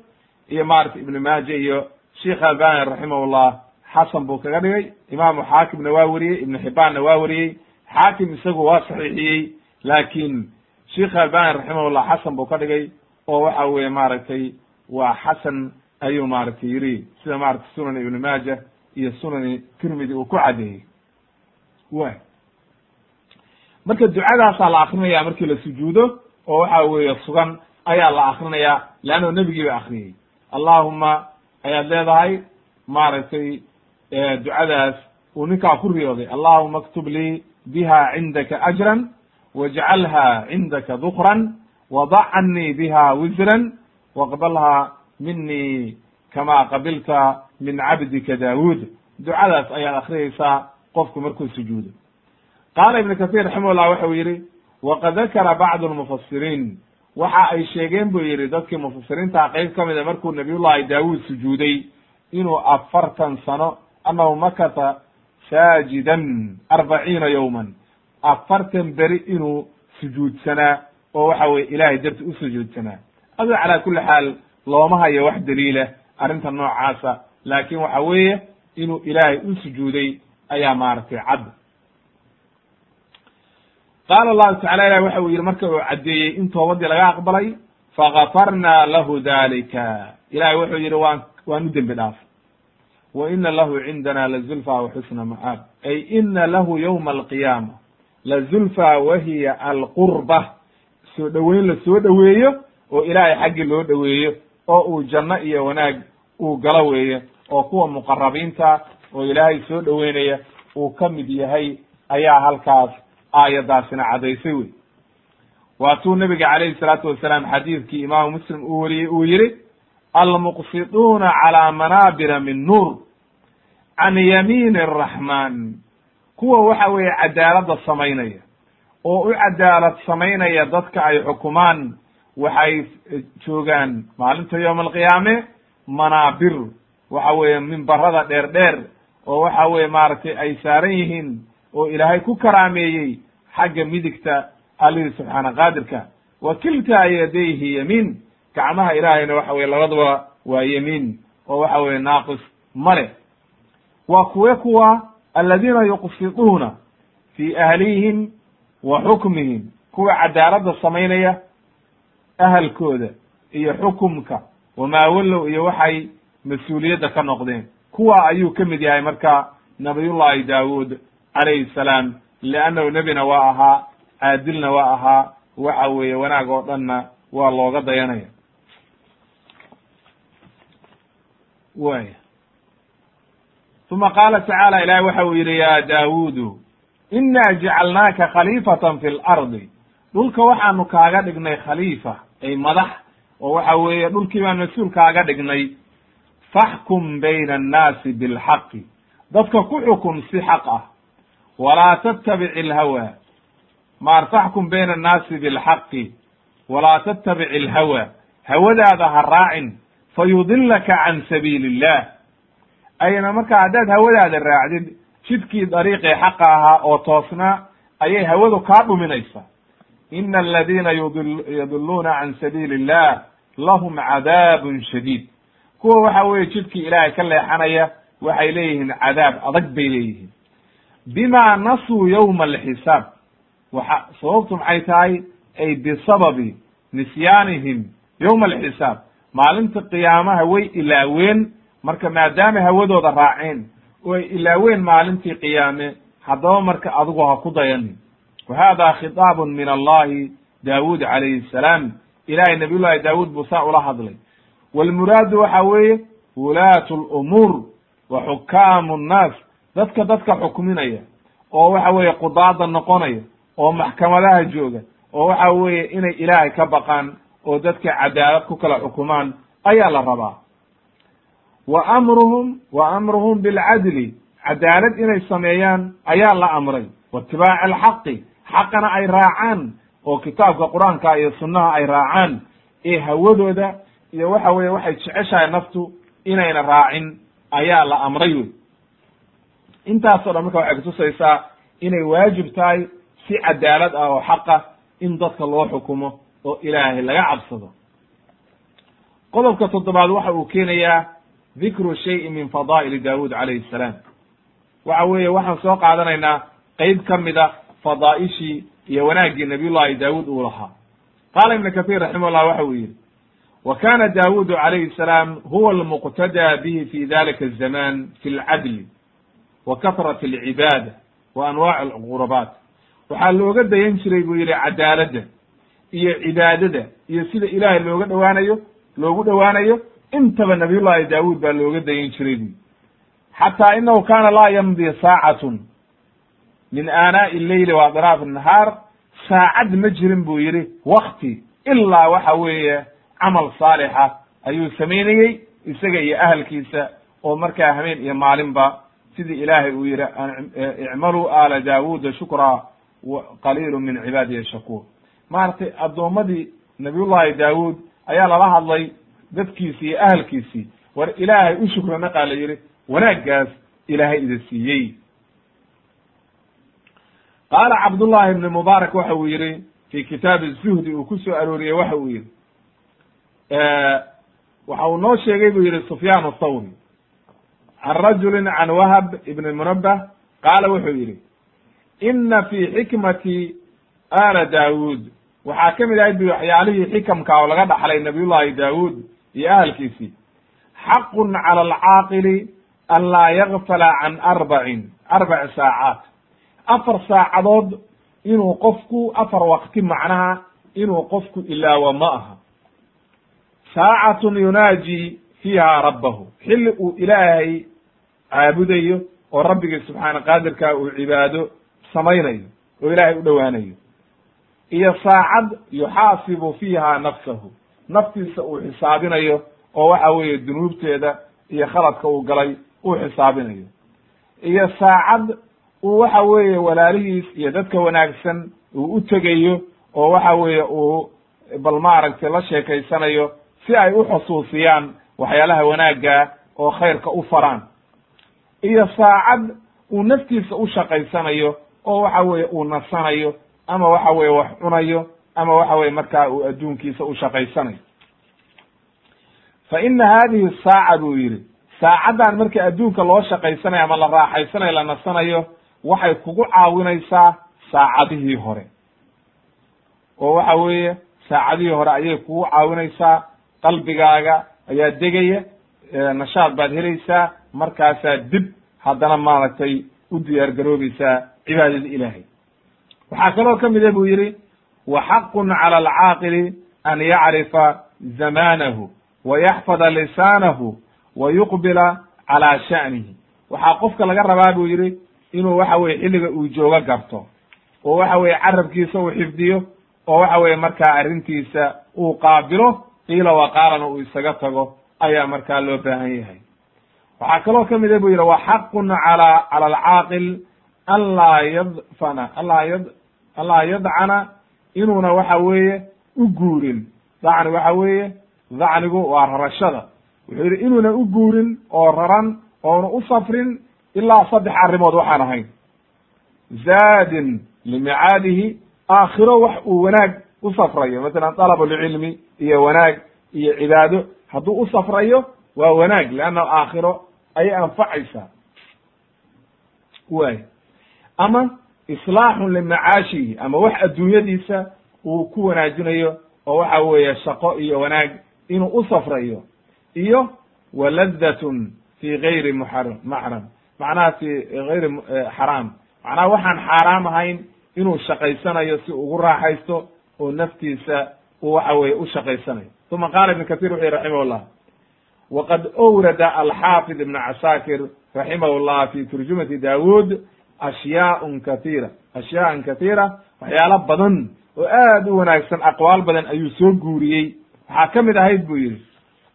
iyo maarata ibnu maaja iyo sheikh albani raximahullah xasan buu kaga dhigay imaamu xaakimna waa weriyey ibnu xibaanna waa weriyey xaakim isagu waa saxiixiyey laakiin sheikh albani raximahullah xasan buu ka dhigay oo waxa weye maaragtay waa xasan ayuu maaragtay yiri sida maratay sunan ibnu maaja iyo sunani tirmidi uu ku cadeeyey. Wa marka ducadaasaa la akrinaya markii la sujuudo oo waxa weeye sugan ayaa la akrinaya leanno nebigii ba akriyey allahuma ayaad leedahay maaragtay ducadaas uu ninkaa ku riyooday. Allahuma aktub lii biha cindaka ajran wajcalha cindaka dukran wadac cannii biha wisran waqbalha minii kama qabilta min cabdika daawuud ducadaas ayaad akriyaysaa qofku markuu sujuudo qaala ibnu kahiir raximahullah waxa uu yidhi waqad dakara bacdu lmufasiriin waxa ay sheegeen buu yidhi dadkii mufasiriintaa qeyb ka mida markuu nabiyullahi daawuud sujuuday inuu afartan sano annahu makata saajidan arbaciina yowman afartan beri inuu sujuudsanaa oo waxa weye ilaahay darti u sujuudsanaa ado calaa kulli xaal looma hayo wax daliila arrinta noocaasa laakin waxa weeye inuu ilaahay u sujuuday ayaa maaragtay cad. Qaala allahu tacala ilah waxa uu yihi marka uu caddeeyey in toobadii laga aqbalay fagafarna lahu dalika ilahay wuxuu yihi waan waan u dembi dhaafay wa ina lahu cindana lazulfa waxusna ma'aab ay ina lahu ywma alqiyaama lazulfa wahiya alqurba. Soo dhoweyn la soo dhoweeyo oo ilaahay xaggii loo dhoweeyo oo uu janno iyo wanaag uu galo weeye oo kuwa muqarabiinta oo ilaahay soo dhoweynaya uu ka mid yahay ayaa halkaas aayadaasina cadaysay wey waatuu nabiga calayhi salaatu wasalaam xadiidkii imaamu muslim uu wariyey uu yihi almuqsiduuna calaa manaabira min nuur can yamiini araxmaan kuwa waxa weeye cadaaladda samaynaya oo u cadaalad samaynaya dadka ay xukumaan waxay joogaan maalinta yowma alqiyaame manaabir waxa weeye mimbarada dheer dheer oo waxa weye maaragtay ay saaran yihiin oo ilaahay ku karaameeyey xagga midigta allihii subxaana qaadirka. Wa kiltaa yadayhi yamiin gacmaha ilaahayna waxa weye labaduba waa yemiin oo waxa weye naaqis male waa kuwe kuwa aladiina yuqsiduuna fi ahlihim wa xukmihim kuwa cadaaladda samaynaya ahalkooda iyo xukumka wamaa wallow iyo waxay mas'uuliyadda ka noqdeen. Kuwa ayuu ka mid yahay marka nabiyullahi daawuud calayhi salaam liannahu nebina waa ahaa caadilna waa ahaa waxa weeye wanaag oo dhanna waa looga dayanaya. Waya uma qaala tacaala ilahi waxa uu yidhi ya daawuudu inaa jacalnaaka khaliifatan fi lardi dhulka waxaanu kaaga dhignay khaliifa ay madax oo waxa weeye dhulkii baan mas'uul kaaga dhignay faxkum bayna annaasi bilxaqi dadka ku xukun si xaq ah walaa tattabic ilhawa maar faxkum bayna annaasi bilxaqi walaa tattabic ilhawa hawadaada ha raacin fa yudilaka can sabiili illah ayna marka haddaad hawadaada raacdid jidkii dariiqii xaqa ahaa oo toosnaa ayay hawadu kaa dhuminaysaa ina aladiina yudilluuna can sabiili illah lahum cadaabun shadiid. Kuwa waxa weeye jidkii ilaahay ka leexanaya waxay leeyihiin cadaab adag bay leeyihiin. Bima nasuu yowma alxisaab. Waxa sababtu maxay tahay? Ay bisababi nisyaanihim yowma alxisaab. Maalinta qiyaamaha way ilaaween marka maadaama hawadooda raaceen oo ay ilaaween maalintii qiyaame haddaba marka adigu ha ku dayanin wa hada khitaabun min allahi daawuud calayhi salaam. Ilahay nabiy llahi daawuud buu saa ula hadlay. Walmuraadu waxa weeye wulaatu lumuur wa xukaamu nnaas. Dadka dadka xukminaya oo waxa weeye qudaada noqonaya oo maxkamadaha jooga oo waxa weeye inay ilaahay ka baqaan oo dadka cadaalad ku kala xukumaan ayaa la rabaa wa amruhum wa amruhum bilcadli cadaalad inay sameeyaan ayaa la amray. Wa itibaaci alxaqi xaqana ay raacaan. Oo kitaabka qur'aanka iyo sunnaha ay raacaan. Ee hawadooda iyo waxa weeye waxay jeceshahay naftu inayna raacin ayaa la amray. Wey intaasoo dhan marka waxay kutusaysaa inay waajib tahay si cadaalad ah oo xaqa in dadka loo xukumo oo ilaahay laga cabsado. Qodobka toddobaad waxa uu keenayaa dikru shayin min fadaa'ili daawuud calayhi salaam. Waxa weeye waxaan soo qaadanaynaa qeyb ka mid a fadaa'ishii iyo wanaaggii nabiyullahi daawuud uu lahaa. Qaala ibnu kahiir raximahullah waxa uu yidhi wa kana daawuudu calayhi salaam huwa almuqtadaa bihi fi dalika azaman fi lcadli wa kahrati alcibaada wa anwaaci alqurabaat waxaa looga dayan jiray buu yidhi cadaaladda iyo cibaadada iyo sida ilaahay looga dhowaanayo loogu dhowaanayo intaba nabiyullahi daawuud baa looga dayan jiray. Buy xataa inahu kana laa yamdi saacatun min aanaa'i leyli wa adraaf nahaar saacad ma jirin buu yidhi wakti ilaa waxa weeye camal saalixa ayuu samaynayey isaga iyo ahalkiisa oo markaa habeen iyo maalinba sidii ilaahay uu yidhi icmaluu aala daawuuda shukraa qaliilu min cibaadiya shakuur. Maaragtay addoommadii nabiyullahi daawuud ayaa lala hadlay dadkiisii iyo ahalkiisii war ilaahay u shukra naqaa la yidhi wanaaggaas ilaahay ida siiyey. Qaala cabdullahi ibni mubaarak waxa uu yidhi fi kitaabi zuhdi uu ku soo arooriyey waxa uu yidhi waxa uu noo sheegay buu yidhi sufyaan athawri can rajulin can wahab ibni munabbah qaala wuxuu yidhi ina fi xikmati ala daawuud. Waxaa ka mid ahayd bu waxyaalihii xikamka oo laga dhaxlay nabiyullahi daawuud iyo ahalkiisii xaqun cala alcaaqili an laa yakfala can arbacin arbac saacaat afar saacadood inuu qofku afar waqti macnaha inuu qofku ilaawo ma aha. Saacatun yunaaji fiiha rabbahu. Xilli uu ilaahay caabudayo oo rabbigii subxaana qaadirka uu cibaado samaynayo oo ilaahay u dhowaanayo. Iyo saacad yuxaasibu fiiha nafsahu naftiisa uu xisaabinayo oo waxa weeye dunuubteeda iyo khaladka uu galay uu xisaabinayo. Iyo saacad uu waxa weeye walaalihiis iyo dadka wanaagsan uu u tegayo oo waxa weeye uu bal maaragtay la sheekaysanayo si ay u xusuusiyaan waxyaalaha wanaagga oo khayrka u faraan. Iyo saacad uu naftiisa u shaqaysanayo oo waxa weeye uu nasanayo ama waxa weeye wax cunayo ama waxa weye markaa uu adduunkiisa u shaqaysanayo. Fa ina hadihi saaca buu yidhi. Saacaddan marka adduunka loo shaqaysanayo ama la raaxaysanayo la nasanayo waxay kugu caawinaysaa saacadihii hore. Oo waxa weeye saacadihii hore ayay kugu caawinaysaa qalbigaaga ayaa degaya nashaad baad helaysaa markaasaa dib haddana maaragtay u diyaar garoobaysaa cibaadada ilaahay. Waxaa kaloo ka mida buu yidhi wa xaqun cala alcaaqili an yacrifa zamanahu wa yaxfada lisaanahu wa yuqbila calaa sha'nihi. Waxaa qofka laga rabaa buu yidhi inuu waxa weye xilliga uu joogo garto oo waxa weye carabkiisa uu xifdiyo oo waxa weye markaa arrintiisa uu qaabilo qiila waqaalana uu isaga tago ayaa markaa loo baahan yahay. Waxaa kaloo ka mida buu yidhi wa xaqun cala cala alcaaqil an laa yadfana anlaa yad an laa yadcana inuuna waxa weeye u guurin. Dacni waxa weeye dacnigu waa rarashada. Wuxuu yidhi inuuna u guurin oo raran oona u safrin ilaa saddex arrimood waxaan ahayn. Zaadin limicaadihi aakhiro wax uu wanaag u safrayo. Masalan dalab lcilmi iyo wanaag iyo cibaado. Hadduu u safrayo waa wanaag leanna aakhiro ayay anfacaysaa. Way ama islaaxun limacaashihi ama wax adduunyadiisa uu ku wanaajinayo oo waxa weeye shaqo iyo wanaag inuu u safrayo iyo waladatun fi gayri muxaram maxram macnaha fi gayri xaraam. Macnaha waxaan xaaraam ahayn inuu shaqaysanayo si ugu raaxaysto oo naftiisa uu waxa weye u shaqaysanayo. Uma qaala ibn kathir wuxu yihi raximah llah waqad owrada alxaafid ibn casaakir raximah llah fi turjumati dawud ashyaaun kathiira. Ashyaaan kathiira waxyaalo badan oo aad u wanaagsan aqwaal badan ayuu soo guuriyey. Waxaa ka mid ahayd buu yihi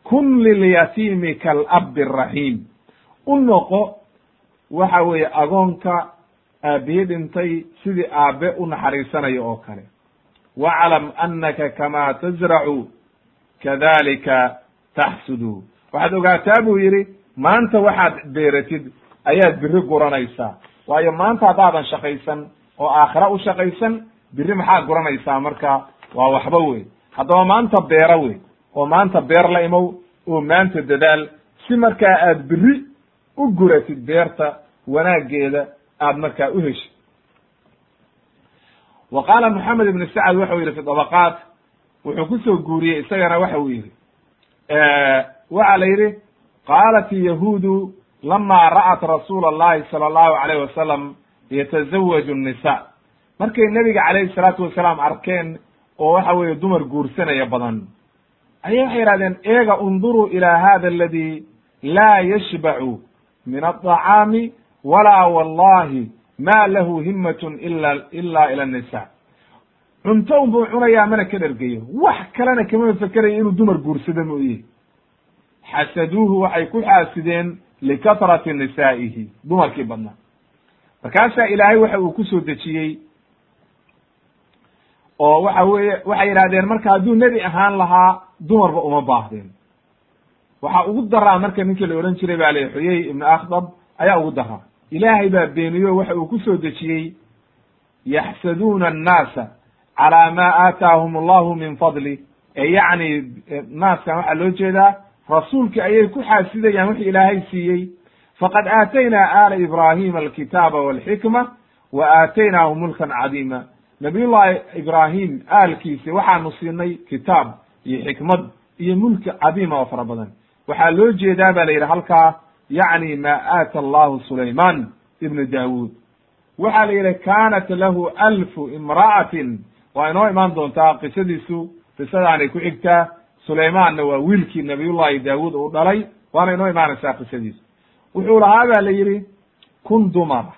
kun lilyatiimi kalabi raxiim u noqo waxa weeye agoonka aabiye dhintay sidii aabe u naxariisanayo oo kale. Waclam anaka kama tazracu kadalika taxsudu. Waxaad ogaataa buu yidhi maanta waxaad beeratid ayaad biri guranaysaa waayo maanta haddaadan shaqaysan oo aakhira u shaqaysan biri maxaad guranaysaa marka? Waa waxba wey haddaba maanta beera wey oo maanta beer la imow oo maanta dadaal. Si markaa aad biri u guratid beerta wanaaggeeda aad markaa u heshid wa qaala moxamed ibn sacad waxau yihi fi dabaqaat wuxuu ku soo guuriyey isagana waxa uu yihi waxa la yidhi qaalat yahuudu lama ra'at rasuula allahi sala allahu alayh wasalam yatazawaju nisa markay nebiga calayhi salaatu wasalaam arkeen oo waxa weeye dumar guursanaya badan ayay waxay yihahdeen eega unduruu ila hada aladi laa yashbacu min alطacaami walaa wallahi ma lahu himatun ila ila ila nisa cunto un buu cunayaa mana ka dhergeyo wax kalena kama fekerayo inuu dumar guursado mooye xasaduuhu waxay ku xaasideen likatrati nisaa'ihi dumarkii badnaa markaasaa ilaahay waxa uu ku soo dejiyey oo waxa weeye waxay yidhahdeen marka hadduu nebi ahaan lahaa dumarba uma baahdeen waxaa ugu daraa marka ninkii la odhan jiray baa la xuyey ibnu akhdab ayaa ugu daraa ilaahay baa beeniyo waxa uu ku soo dejiyey yaxsaduuna annaasa calaa ma aataahum allahu min fadli ee yacni naaskan waxaa loo jeedaa rasuulkii ayay ku xaasidayaan wixii ilaahay siiyey. Faqad aataynaa aala ibraahima alkitaaba walxikma wa aataynaahum mulkan cadiima. Nabiyullahi ibraahim aalkiisi waxaanu siinay kitaab iyo xikmad iyo mulki cadiima oo fara badan. Waxaa loo jeedaa ba la yidhi halkaa yacni ma aata allahu sulayman ibnu daawuud. Waxaa la yidhi kaanat lahu alfu imra'atin. Waa inoo imaan doontaa qisadiisu qisadaanay ku xigtaa sulaymaanna waa wiilkii nabiyullahi daawuud uu dhalay waana inoo imaanaysaa qisadiisu wuxuu lahaa ba la yidhi kun dumara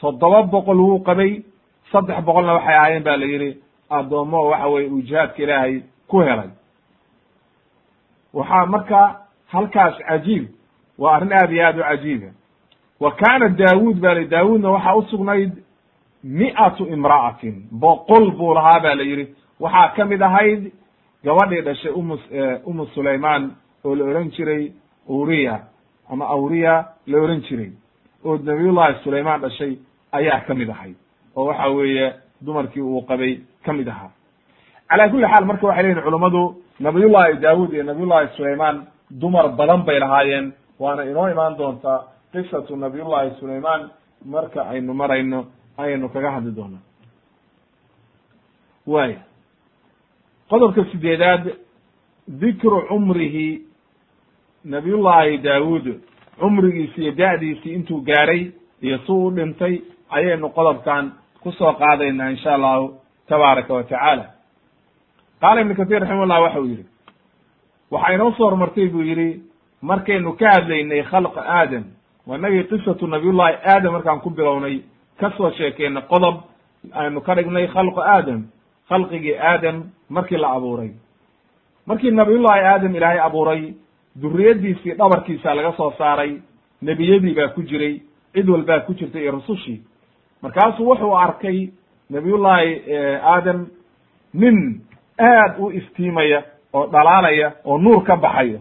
toddoba boqol wuu qabay saddex boqolna waxay ahaayeen ba la yidhi. Addoommo waxa weye uu jihaadka ilaahay ku helay. Waxaa marka halkaas cajiib waa arrin aad iyo aad u cajiiba wa kaana daawuud ba daawuudna waxaa usugnayd mi'atu imra'atin boqol buu lahaa ba la yidhi. Waxaa ka mid ahayd gabadhii dhashay umu umu sulaymaan oo la ohan jiray uriya ama awriya la ohan jiray. Oo nabiyullahi sulaymaan dhashay ayaa ka mid ahayd oo waxa weeye dumarkii uu qabay ka mid ahaa. Calaa kulli xaal marka waxay leyihin culummadu nabiyullahi daawud iyo nabiyullahi sulaymaan dumar badan bay lahaayeen. Waana inoo imaan doontaa qisatu nabiyullahi sulaymaan marka aynu marayno ayaynu kaga hadli doonaa. Waaya qodobka sideedaad dikru cumrihi nabiyullahi daawuud cumrigiisi iyo da'diisii intuu gaaray iyo si u dhintay ayaynu qodobkan ku soo qaadaynaa insha allahu tabaaraka wa tacaala. Qaala ibnu katir raximahullah waxa uu yidhi waxaa inoo soo horumartay buu yidhi markaynu ka hadlaynay khalqa aadam waa inagii qisatu nabiyullahi aadam markaan ku bilownay ka soo sheekeynay qodob aynu ka dhignay khalqu aadam khalqigii aadam markii la abuuray. Markii nabiyullahi aadam ilaahay abuuray duriyadiisii dhabarkiisa laga soo saaray nebiyadii baa ku jiray cid walbaa ku jirtay iyo rusushii. Markaasuu wuxuu arkay nabiyullahi aadam nin aad u iftiimaya oo dhalaalaya oo nuur ka baxayo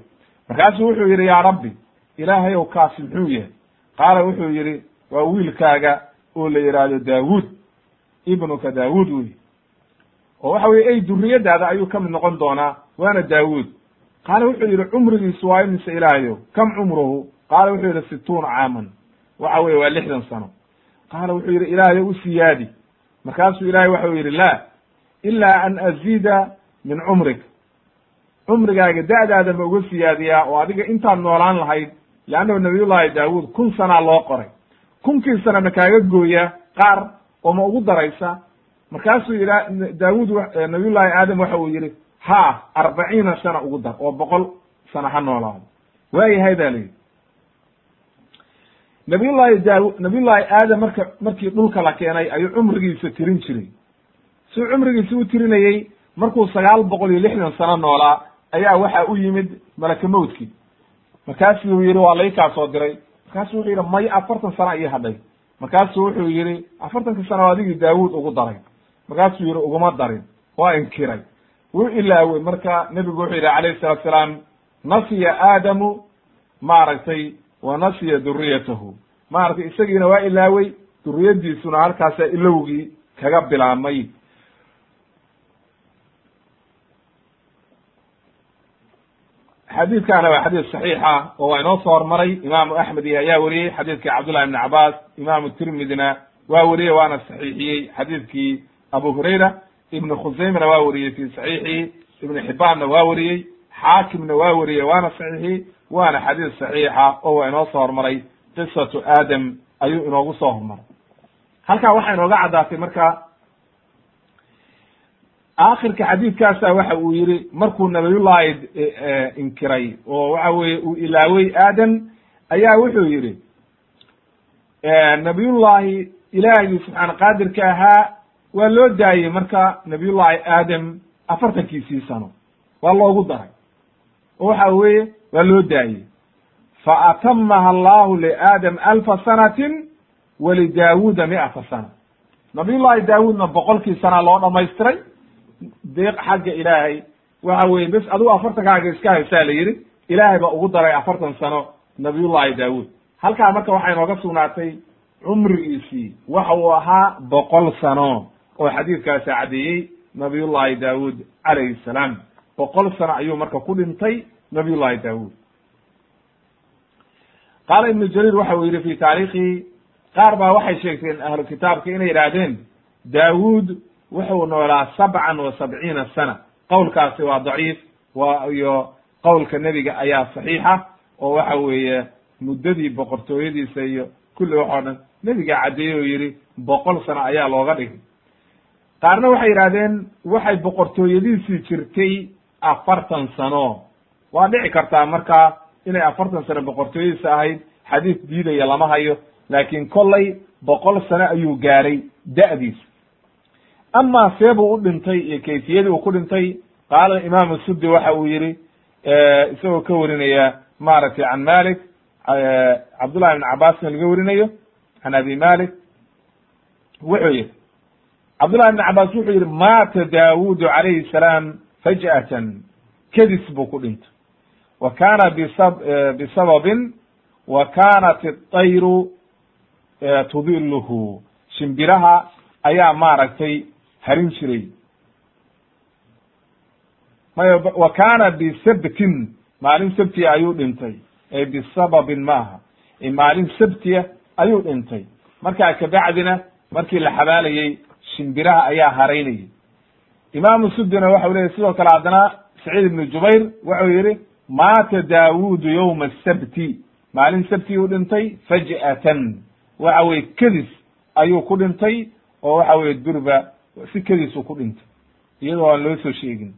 markaasuu wuxuu yidhi yaa rabbi ilaahay ow kaasi muxuu yahay? Qaala wuxuu yidhi waa wiilkaaga oo la yidhaahdo daawuud ibnuka daawuud wey oo waxa weye ey duriyadaada ayuu ka mid noqon doonaa waana daawuud. Qaala wuxuu yidhi cumrigiisu waa imise ilaahayow kam cumruhu? Qaala wuxuu yidhi situuna caaman. Waxa weye waa lixdan sano. Qaala wuxuu yidhi ilaahayow u siyaadi. Markaasuu ilahay waxau yidhi la ilaa an aziida min cumrik. Cumrigaaga da'daada ma uga siyaadiyaa oo adiga intaad noolaan lahayd leannahu nabiyullahi daawuud kun sanaa loo qoray. Kunkii sana ma kaaga gooya qaar oo ma ugu daraysa markaasuu ila daawuud nabiyullahi aadam waxa uu yidhi ha arbaciina sana ugu dar oo boqol sana ha noolaado. Waayahay ba layidhi nabiyullahi daaw nabiyullahi aadam marka markii dhulka la keenay ayuu cumrigiisa tirin jiray. Suu cumrigiisa u tirinayey markuu sagaal boqol iyo lixdan sano noolaa ayaa waxa u yimid malaka mawdkii markaasuu yidhi waa laykaa soo diray. Markaasuu wuxuu yidhi may afartan sana ii hadhay. Markaasuu wuxuu yidhi afartanka sano adigii daawuud ugu daray markaasuu yidhi uguma darin. Waa inkiray. Wuu ilaawey marka nebigu wuxuu yidhi calayhi salatu salaam nasiya aadamu maaragtay wa nasiya duriyatahu maaragtay isagiina waa ilaawey duriyadiisuna halkaasa ilowgii kaga bilaabmay. Xadiidkana waa xadiis saxiixa oo waa inoo soo hormaray. Imaamu axmed iyo ayaa weriyey xadiidkii cabdullahi ibni cabaas imaamu tirmidina waa weriyey waana saxiixiyey xadiidkii abu hurayra ibnu khusaymana waa weriyey fi saxiixii ibnu xibaanna waa weriyey xaakimna waa weriyey waana saxiixiyey waana xadiis saxiixa oo waa inoo soo hormaray. Qisatu aadam ayuu inoogu soo hormaray. Halkaa waxaa inooga caddaatay marka aakhirka xadiidkaasa waxa uu yihi markuu nabiyullahi inkiray oo waxa weye uu ilaawey aadam ayaa wuxuu yihi nabiyullahi ilaahigii subxaana qaadirka ahaa waa loo daayey marka nabiyullahi aadam afartankiisii sano. Waa loogu daray. Oo waxa weye waa loo daayey fa atamaha allahu liaadam alfa sanatin walidaawuuda mi'ata sana. Nabiyullahi daawuudna boqolkii sana loo dhamaystiray deeq xagga ilaahay. Waxa weye bes adigu afartankaaga iska haysaa la yidhi ilaahay baa ugu daray afartan sano nabiyullahi daawuud. Halkaa marka waxay nooga sugnaatay cumrigiisii waxa uu ahaa boqol sano oo xadiidkaasi caddeeyey nabiyullahi daawuud calayhi salaam. Boqol sano ayuu marka ku dhintay nabiyullahi daawuud. Qaala ibnu jariir waxa uu yidhi fi taariikhihi qaar baa waxay sheegteen ahlu kitaabka inay yidhaahdeen daawuud wuxuu noolaa sabcan wa sabciina sana. Qowlkaasi waa daciif wa iyo qowlka nebiga ayaa saxiixa oo waxa weeye muddadii boqortooyadiisa iyo kulli waxoo dhan nebigaa caddeeyey oo yidhi boqol sano ayaa looga dhigay qaarna waxay yidhahdeen waxay boqortooyadiisii jirtay afartan sano. Waa dhici kartaa markaa inay afartan sano boqortooyadiisa ahayd xadiis diidaya lama hayo laakiin kollay boqol sano ayuu gaaray da'diisa. Amaa seebuu u dhintay iyo kayfiyadii uu ku dhintay? Qaala imaamu sudi waxa uu yihi isagoo ka warinaya maaragtay can malik cabdullahi ibn cabasna laga warinayo can abi malik wuxuu yihi cabdullahi ibn cabas wuxuu yihi maata daawudu calayhi salaam faj'atan. Kedis buu ku dhintay. Wa kana bisa bisababin wa kanat iطayru tudiluhu shimbiraha ayaa maaragtay harin jiray. Wa kana bisabtin maalin sabtiya ayuu dhintay. Ee bisababin maaha. Maalin sabtiya ayuu dhintay. Markaa kabacdina markii la xabaalayey shimbiraha ayaa haraynayay imaamu sudina waxau leyahy sidoo kale haddana saciid ibnu jubayr wuxuu yihi maata daawudu yowma asabti maalin sabti uu dhintay faj'atan. Waxa weye kedis ayuu ku dhintay oo waxa weye durba si kediisu ku dhintay. Iyadoo aan loo soo sheegin.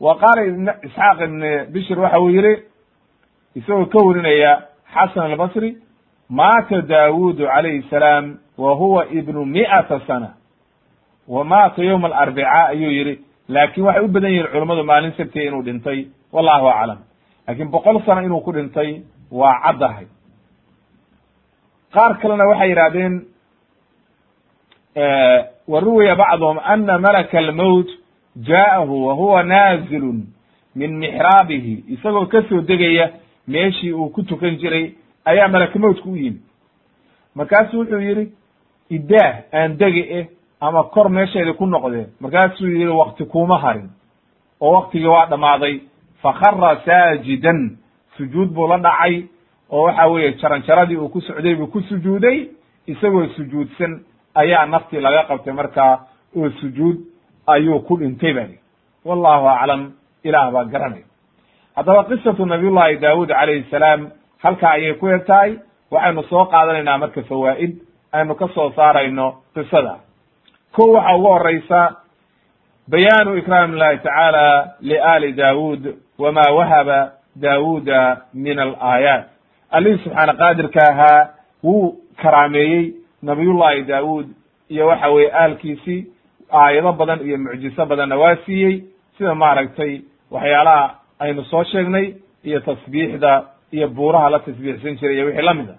Wa qaala isxaaq ibn bishr waxa uu yihi isagoo ka warinaya xasan albasri maata daawudu calayhi salaam wa huwa ibnu mi'ata sana wa maata yowma alarbica ayuu yihi laakin waxay u badan yihiin culammadu maalin sabtiya inuu dhintay. Wallahu aclam. Laakiin boqol sano inuu ku dhintay waa caddahay. Qaar kalena waxay yidhahdeen wa ruwiya bacduhum ana malaka almowt jaa'ahu wa huwa naazilun min mixraabihi isagoo ka soo degaya meeshii uu ku tukan jiray ayaa malakmowdka u yimi markaasuu wuxuu yidhi idaah aan dege eh ama kor meesheedi ku noqdee markaasuu yidhi wakti kuuma harin. Oo waktigii waa dhammaaday fakara saajidan sujuud buu la dhacay oo waxa weeye jaranjaradii uu ku socday buu ku sujuuday isagoo sujuudsan ayaa naftii laga qabtay markaa oo sujuud ayuu ku dhintay bali wallahu aclam ilaah baa garanay haddaba qisatu nabiyullahi daawud calayhi salaam halkaa ayay ku eg tahay waxaynu soo qaadanaynaa marka fawaa'id aynu ka soo saarayno qisada ko waxa ugu horeysa bayaanu ikraam illahi tacaala liali daawud wama wahaba daawuda min alaayaat allihii subxaana qaadirka ahaa wuu karaameeyey nabiyullahi daawud iyo waxa weye aalkiisii aayado badan iyo mucjiso badanna waa siiyey. Sida maaragtay waxyaalaha aynu soo sheegnay iyo tasbiixda iyo buuraha la tasbiixsan jiray iyo wixii la mid a.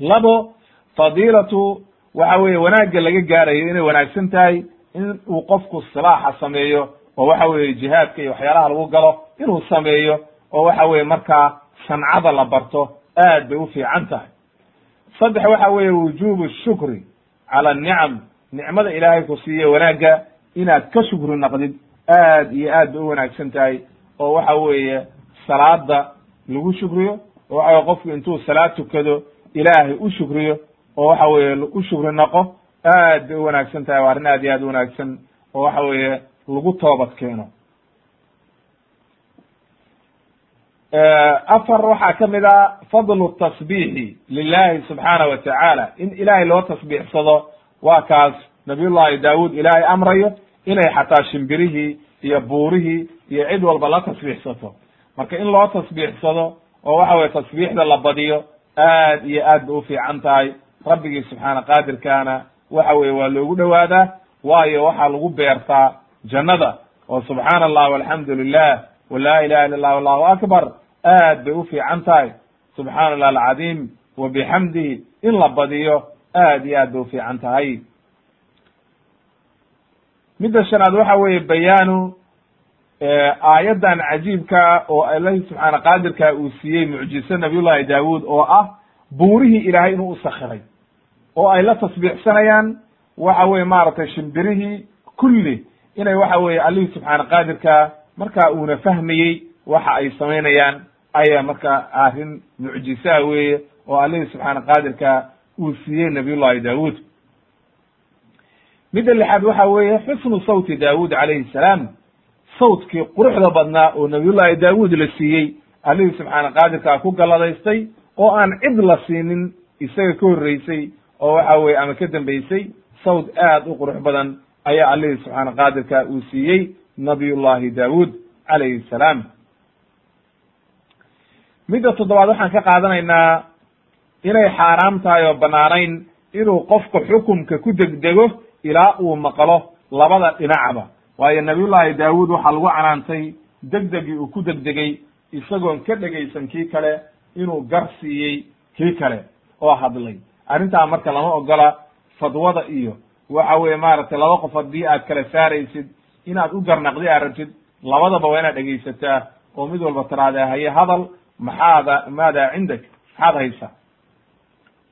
Labo fadiilatu waxa weeye wanaagga laga gaarayo inay wanaagsan tahay in uu qofku silaaxa sameeyo oo waxa weeye jihaadka iyo waxyaalaha lagu galo inuu sameeyo oo waxa weeye markaa sancada la barto aad bay u fiican tahay. Saddex waxa weeye wujubu shukri cala anicam nicmada ilaahay ku siiye wanaagga inaad ka shukri naqdid aad iyo aad bay u wanaagsan tahay oo waxa weeye salaada lagu shukriyo oo waxa weye qofku intuu salaad tukado ilaahay u shukriyo oo waxa weeye u shukri naqo aad bay u wanaagsan tahay waa arrin aad iyo aad u wanaagsan oo waxa weeye lagu toobad keeno. Afar waxaa ka mid a fadlu tasbiixi lilahi subxaana wa tacaala in ilaahay loo tasbiixsado waa kaas nabiyullahi daawud ilaahay amrayo inay xataa shimbirihii iyo buurihii iyo cid walba la tasbiixsato. Marka in loo tasbiixsado oo waxa weye tasbiixda la badiyo aad iyo aad bay u fiican tahay rabbigii subxaana qaadirkaana waxa weye waa loogu dhowaadaa waayo waxaa lagu beertaa jannada. Oo subxaana allah walxamdu lilah wala ilaha illa allah allahu akbar. Aad bay u fiican tahay. Subxaana allah alcadiim wa bixamdihi in la badiyo aad iyo aad bay u fiican tahay. Midda shanaad waxa weeye bayaanu aayaddan cajiibka oo ilahi subxaana qaadirka uu siiyey mucjiso nabiyullahi daawud oo ah buurihii ilaahay inuu u sakiray oo ay la tasbiixsanayaan waxa weye maaragtay shimbirihii kulli inay waxa weye allihii subxaana qaadirka marka uuna fahmayey waxa ay samaynayaan ayaa marka arrin mucjisaa weeye oo allihii subxaana qaadirka uu siiyey nabiyullahi daawud midda lixaad waxa weeye xusnu sawti daawud calayhi salaam sawtkii quruxda badnaa oo nabiyullahi daawud la siiyey allihii subxaana qaadirkaa ku galladaystay oo aan cid la siinin isaga ka horreysay oo waxa weye ama ka dambeysay sawt aad u qurux badan ayaa allihii subxaana qaadirka uu siiyey nabiyullahi daawud calayhi salaam. Midda toddobaad waxaan ka qaadanaynaa inay xaaraam tahay oo banaanayn inuu qofku xukumka ku degdego ilaa uu maqlo labada dhinacba. Waayo nabiyullahi daawud waxaa lagu canaantay degdegii uu ku degdegay isagoon ka dhegaysan kii kale inuu gar siiyey kii kale oo hadlay arrintaa marka lama ogola fadwada iyo waxa weye maaragtay laba qof haddii aad kala saaraysid inaad u garnaqdi aad rabtid labadaba waa inaad dhegaysataa oo mid walba tiraahdaa haye hadal maxaada maada cindak? Maxaad haysaa?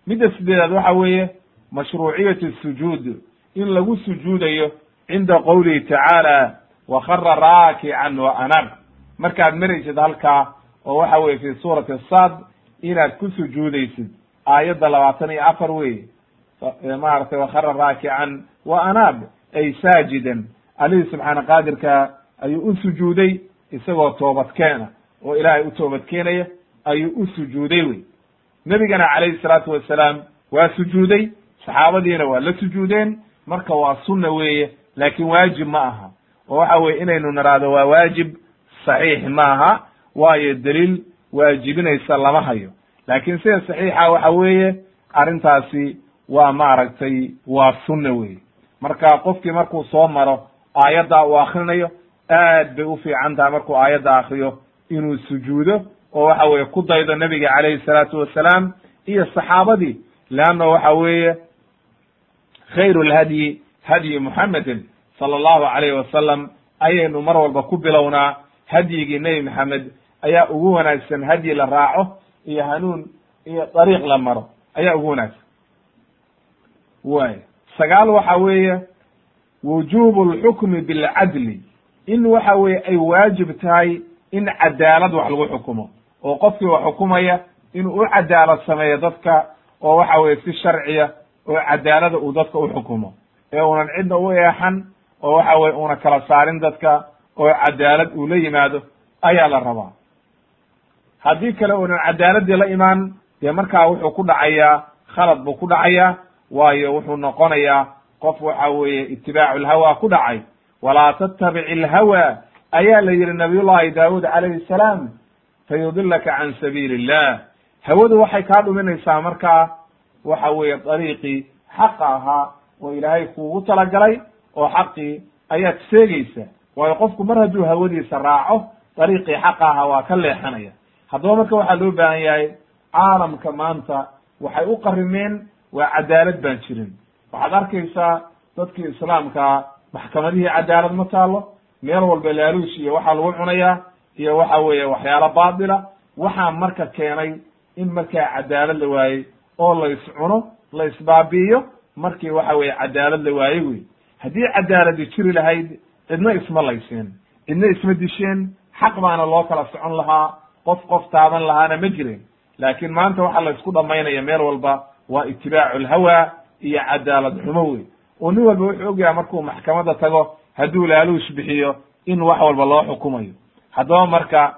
Midda sideedaad waxa weeye mashruuciyatu sujuud. In lagu sujuudayo cinda qowlihi tacaala wakara raakican wa anab markaad maraysid halkaa oo waxa weye fi suurati sad inaad ku sujuudaysid aayadda labaatan iyo afar weye maaragtay wakara raakican wa anab ay saajidan. Allihii subxaana qaadirka ayuu u sujuuday isagoo toobadkeena. Oo ilaahay u toobadkeenaya ayuu u sujuuday wey nebigana calayhi salaatu wasalaam waa sujuuday saxaabadiina waa la sujuudeen marka waa sunna weeye laakiin waajib ma aha. Oo waxa weye inaynu naraado waa waajib saxiix ma aha waayo daliil waajibinaysa lama hayo laakiin sida saxiixa waxa weeye arrintaasi waa maaragtay waa sunna weeye. Marka qofkii markuu soo maro aayaddaa uu akrinayo aad bay u fiican tahay markuu aayadda akriyo inuu sujuudo oo waxa weye ku daydo nebiga calayhi salaatu wasalaam iyo saxaabadii. Leanna waxa weeye khayru lhadyi hadyi muxamedin sala allahu calayhi wasalam ayaynu mar walba ku bilownaa. Hadyigii nebi maxamed ayaa ugu wanaagsan hadyi la raaco iyo hanuun iyo dariiq la maro ayaa ugu wanaagsan. Way sagaal waxa weeye wujubu lxukmi bilcadli in waxa weeye ay waajib tahay in cadaalad wax lagu xukumo oo qofkii wax xukumaya inuu u cadaalad sameeyo dadka oo waxa weye si sharciya oo cadaalada uu dadka u xukumo. Ee unan cidna u eexan oo waxa weye una kala saarin dadka oo cadaalad uu la yimaado ayaa la rabaa haddii kale unan cadaaladii la imaan dee markaa wuxuu ku dhacayaa khalad buu ku dhacayaa waayo wuxuu noqonayaa qof waxa weeye itibaacu lhawa ku dhacay. Walaa tattabic ilhawa ayaa la yihi nabiyullahi daawud calayhi salaam fayudilaka can sabiili illah hawadu waxay kaa dhuminaysaa markaa waxa weeye dariiqii xaqa ahaa oo ilaahay kuugu talagalay oo xaqii ayaad seegeysa waayo qofku mar hadduu hawadiisa raaco dariiqii xaqa ahaa waa ka leexanaya haddaba marka waxaa loo baahan yahay caalamka maanta waxay u qarimeen waa cadaalad baan jirin. Waxaad arkaysaa dadkii islaamkaa maxkamadihii cadaalad ma taalo meel walba laaluush iyo waxaa lagu cunayaa iyo waxa weeye waxyaalo baatila waxaa marka keenay in markaa cadaalad la waayey oo la iscuno la isbaabi'iyo markii waxa weeye cadaalad la waaye wey haddii cadaaladi jiri lahayd cidna isma layseen cidna isma disheen xaq baana loo kala socon lahaa qof qof taaban lahaana ma jirin. Laakiin maanta waxaa la isku dhamaynaya meel walba waa itibaacu lhawa iyo cadaalad xumo wey oo nin walba wuxuu ogyahay markuu maxkamadda tago hadduu laaluush bixiyo in wax walba loo xukumayo. Haddaba marka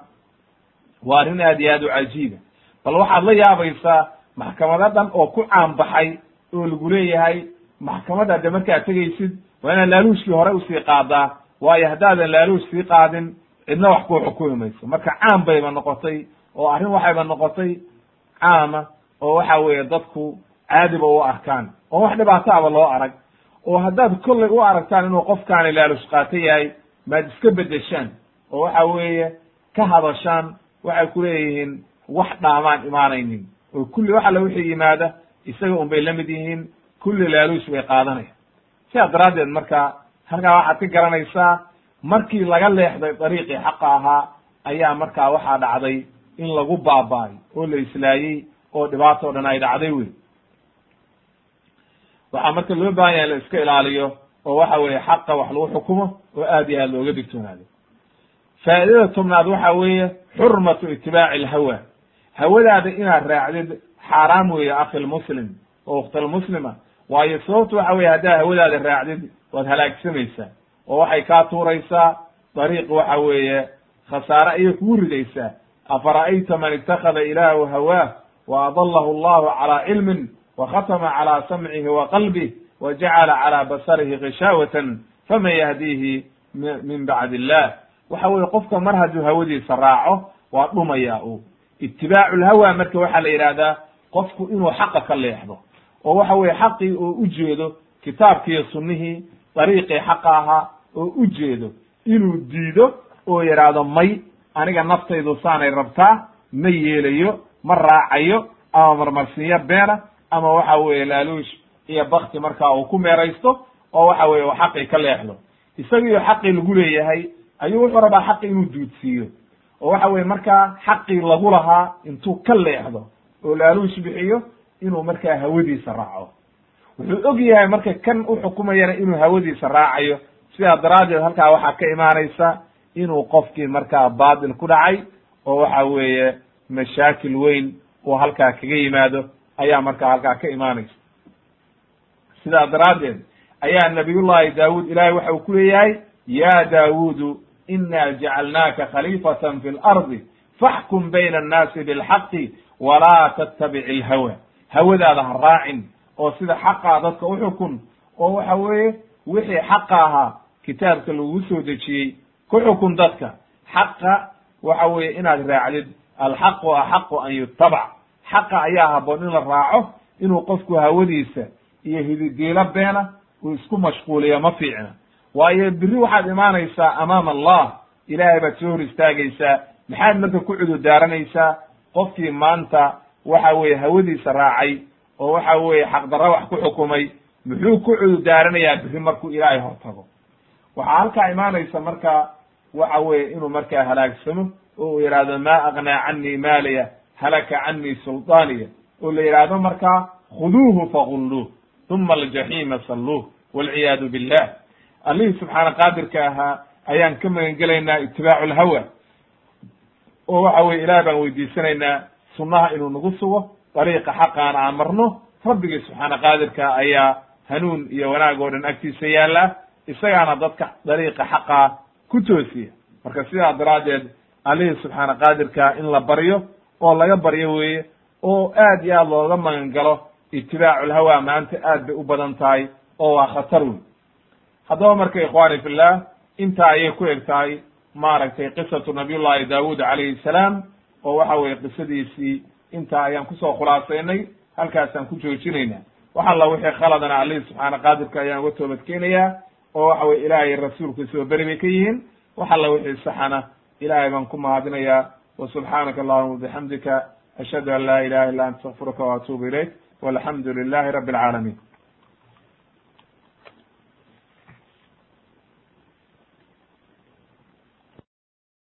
waa arrin aad iyo aad u cajiiba bal waxaad la yaabaysaa maxkamado dhan oo ku caanbaxay oo lagu leeyahay maxkamadda de markaad tegaysid waa inaad laaluushkii hore u sii qaadaa waayo haddaadan laaluush sii qaadin cidna wax kuu xukumi mayso marka caan bayba noqotay oo arrin waxayba noqotay caama oo waxa weeye dadku caadiba u arkaan. Oo wax dhibaataaba loo arag oo haddaad kollay u aragtaan inuu qofkaani laalush qaato yahay maad iska bedeshaan oo waxa weeye ka hadashaan waxay ku leeyihiin wax dhaamaan imaanaynin. Oo kulli wax alla wixii yimaada isaga un bay la mid yihiin kulli laaluush bay qaadanaya sidaa daraaddeed marka halkaa waxaad ka garanaysaa markii laga leexday dariiqii xaqa ahaa ayaa markaa waxaa dhacday in lagu baaba'ay oo la islaayey oo dhibaato o dhan ay dhacday wey waxaa marka loo baahan yahay la iska ilaaliyo oo waxa weeye xaqa wax lagu xukumo oo aad iyo aad looga digtoonaado. Faa'idada tobnaad waxa weeye xurmatu itibaaci alhawa hawadaada inaad raacdid xaaraam weeye akhi lmuslim oo ukhtalmuslima waayo sababtu waxa weye haddaad hawadaada raacdid waad halaagsamaysaa oo waxay kaa tuuraysaa dariiq waxa weeye khasaare ayay kugu ridaysaa. Afara'ayta man itakada ilaahu hawaah wa adalahu allahu calaa cilmin wa khatama calaa samcihi wa qalbih wa jacala calaa basarihi kishaawatan faman yahdiihi min bacdi illah waxa weye qofka mar hadduu hawadiisa raaco waa dhumaya u itibaacu lhawa marka waxaa la yidhahdaa qofku inuu xaqa ka leexdo. Oo waxa weye xaqii oo ujeedo kitaabkiiyo sunnihii dariiqii xaqa ahaa oo ujeedo inuu diido oo yidhaahdo may aniga naftaydu saanay rabtaa ma yeelayo ma raacayo ama marmarsiinyo beena ama waxa weeye laaluush iyo bakti markaa uu ku meeraysto oo waxa weye uu xaqii ka leexdo isagiyo xaqii lagu leeyahay ayuu wuxuu rabaa xaqi inuu duudsiiyo oo waxa weye markaa xaqii lagu lahaa intuu ka leexdo oo laaluush bixiyo inuu markaa hawadiisa raaco wuxuu og yahay marka kan u xukumayana inuu hawadiisa raacayo sidaa daraaddeed halkaa waxaa ka imaanaysa inuu qofkii markaa baatil ku dhacay oo waxa weeye mashaakil weyn uu halkaa kaga yimaado ayaa markaa halkaa ka imaanaysa. Sidaa daraaddeed ayaa nabiyullahi daawud ilahay waxa uu ku leeyahay ya daawudu ina jacalnaaka khaliifatan fi lardi faxkum bayna annaasi bilxaqi walaa tattabic ilhawa hawadaada ha raacin oo sida xaqaa dadka uxukun oo waxa weeye wixii xaqa ahaa kitaabka lagu soo dejiyey ku xukun dadka. Xaqa waxa weeye inaad raacdid. Alxaqu axaqu an yutabac xaqa ayaa haboon in la raaco inuu qofku hawadiisa iyo hididiilo beena uu isku mashquuliyo ma fiicna. Waayo biri waxaad imaanaysaa amaama allah ilaahay baad soo hor istaagaysaa maxaad marka ku cudurdaaranaysaa qofkii maanta waxa weeye hawadiisa raacay oo waxa weeye xaqdarra wax ku xukumay muxuu ku cudurdaaranayaa biri markuu ilaahay hortago waxaa halkaa imaanaysa marka waxa weye inuu markaa halaagsamo oo uu yidhaahdo ma aqnaa canii maaliya halaka canii sulطaaniya oo la yidhaahdo markaa khuduuhu fagulluuh uma aljaxiima salluuh walciyaadu billah. Allihii subxaana qaadirka ahaa ayaan ka magan gelaynaa itibaacu lhawa oo waxa weye ilaah baan weydiisanaynaa sunnaha inuu nagu sugo dariiqa xaqaana aan marno rabbigii subxaana qaadirka ayaa hanuun iyo wanaag oo dhan agtiisa yaalla isagaana dadka dariiqa xaqaa ku toosiya. Marka sidaa daraaddeed allihii subxaana qaadirka in la baryo oo laga baryo weeye oo aad iyo aad looga magan galo itibaacu lhawa maanta aad bay u badan tahay oo waa khatar wey haddaba marka ikhwani fillah intaa ayay ku eg tahay maaragtay qisatu nabiyullahi daawud calayhi salaam oo waxa weye qisadiisii intaa ayaan ku soo khulaasaynay halkaasaan ku joojinayna wax alla wixii khaladana allihii subxaana qaadirka ayaan uga toobadkeenayaa oo waxa weye ilaahay rasuulkiisa oo beri bay ka yihiin. Wax alla wixii saxana ilahay baan ku mahadinayaa. Wa subxaanaka allahuma bixamdika ashhadu an laa ilaha illa anta astakfiruka wa atuubu ilayk. Walxamdu lilahi rabi alcaalamiin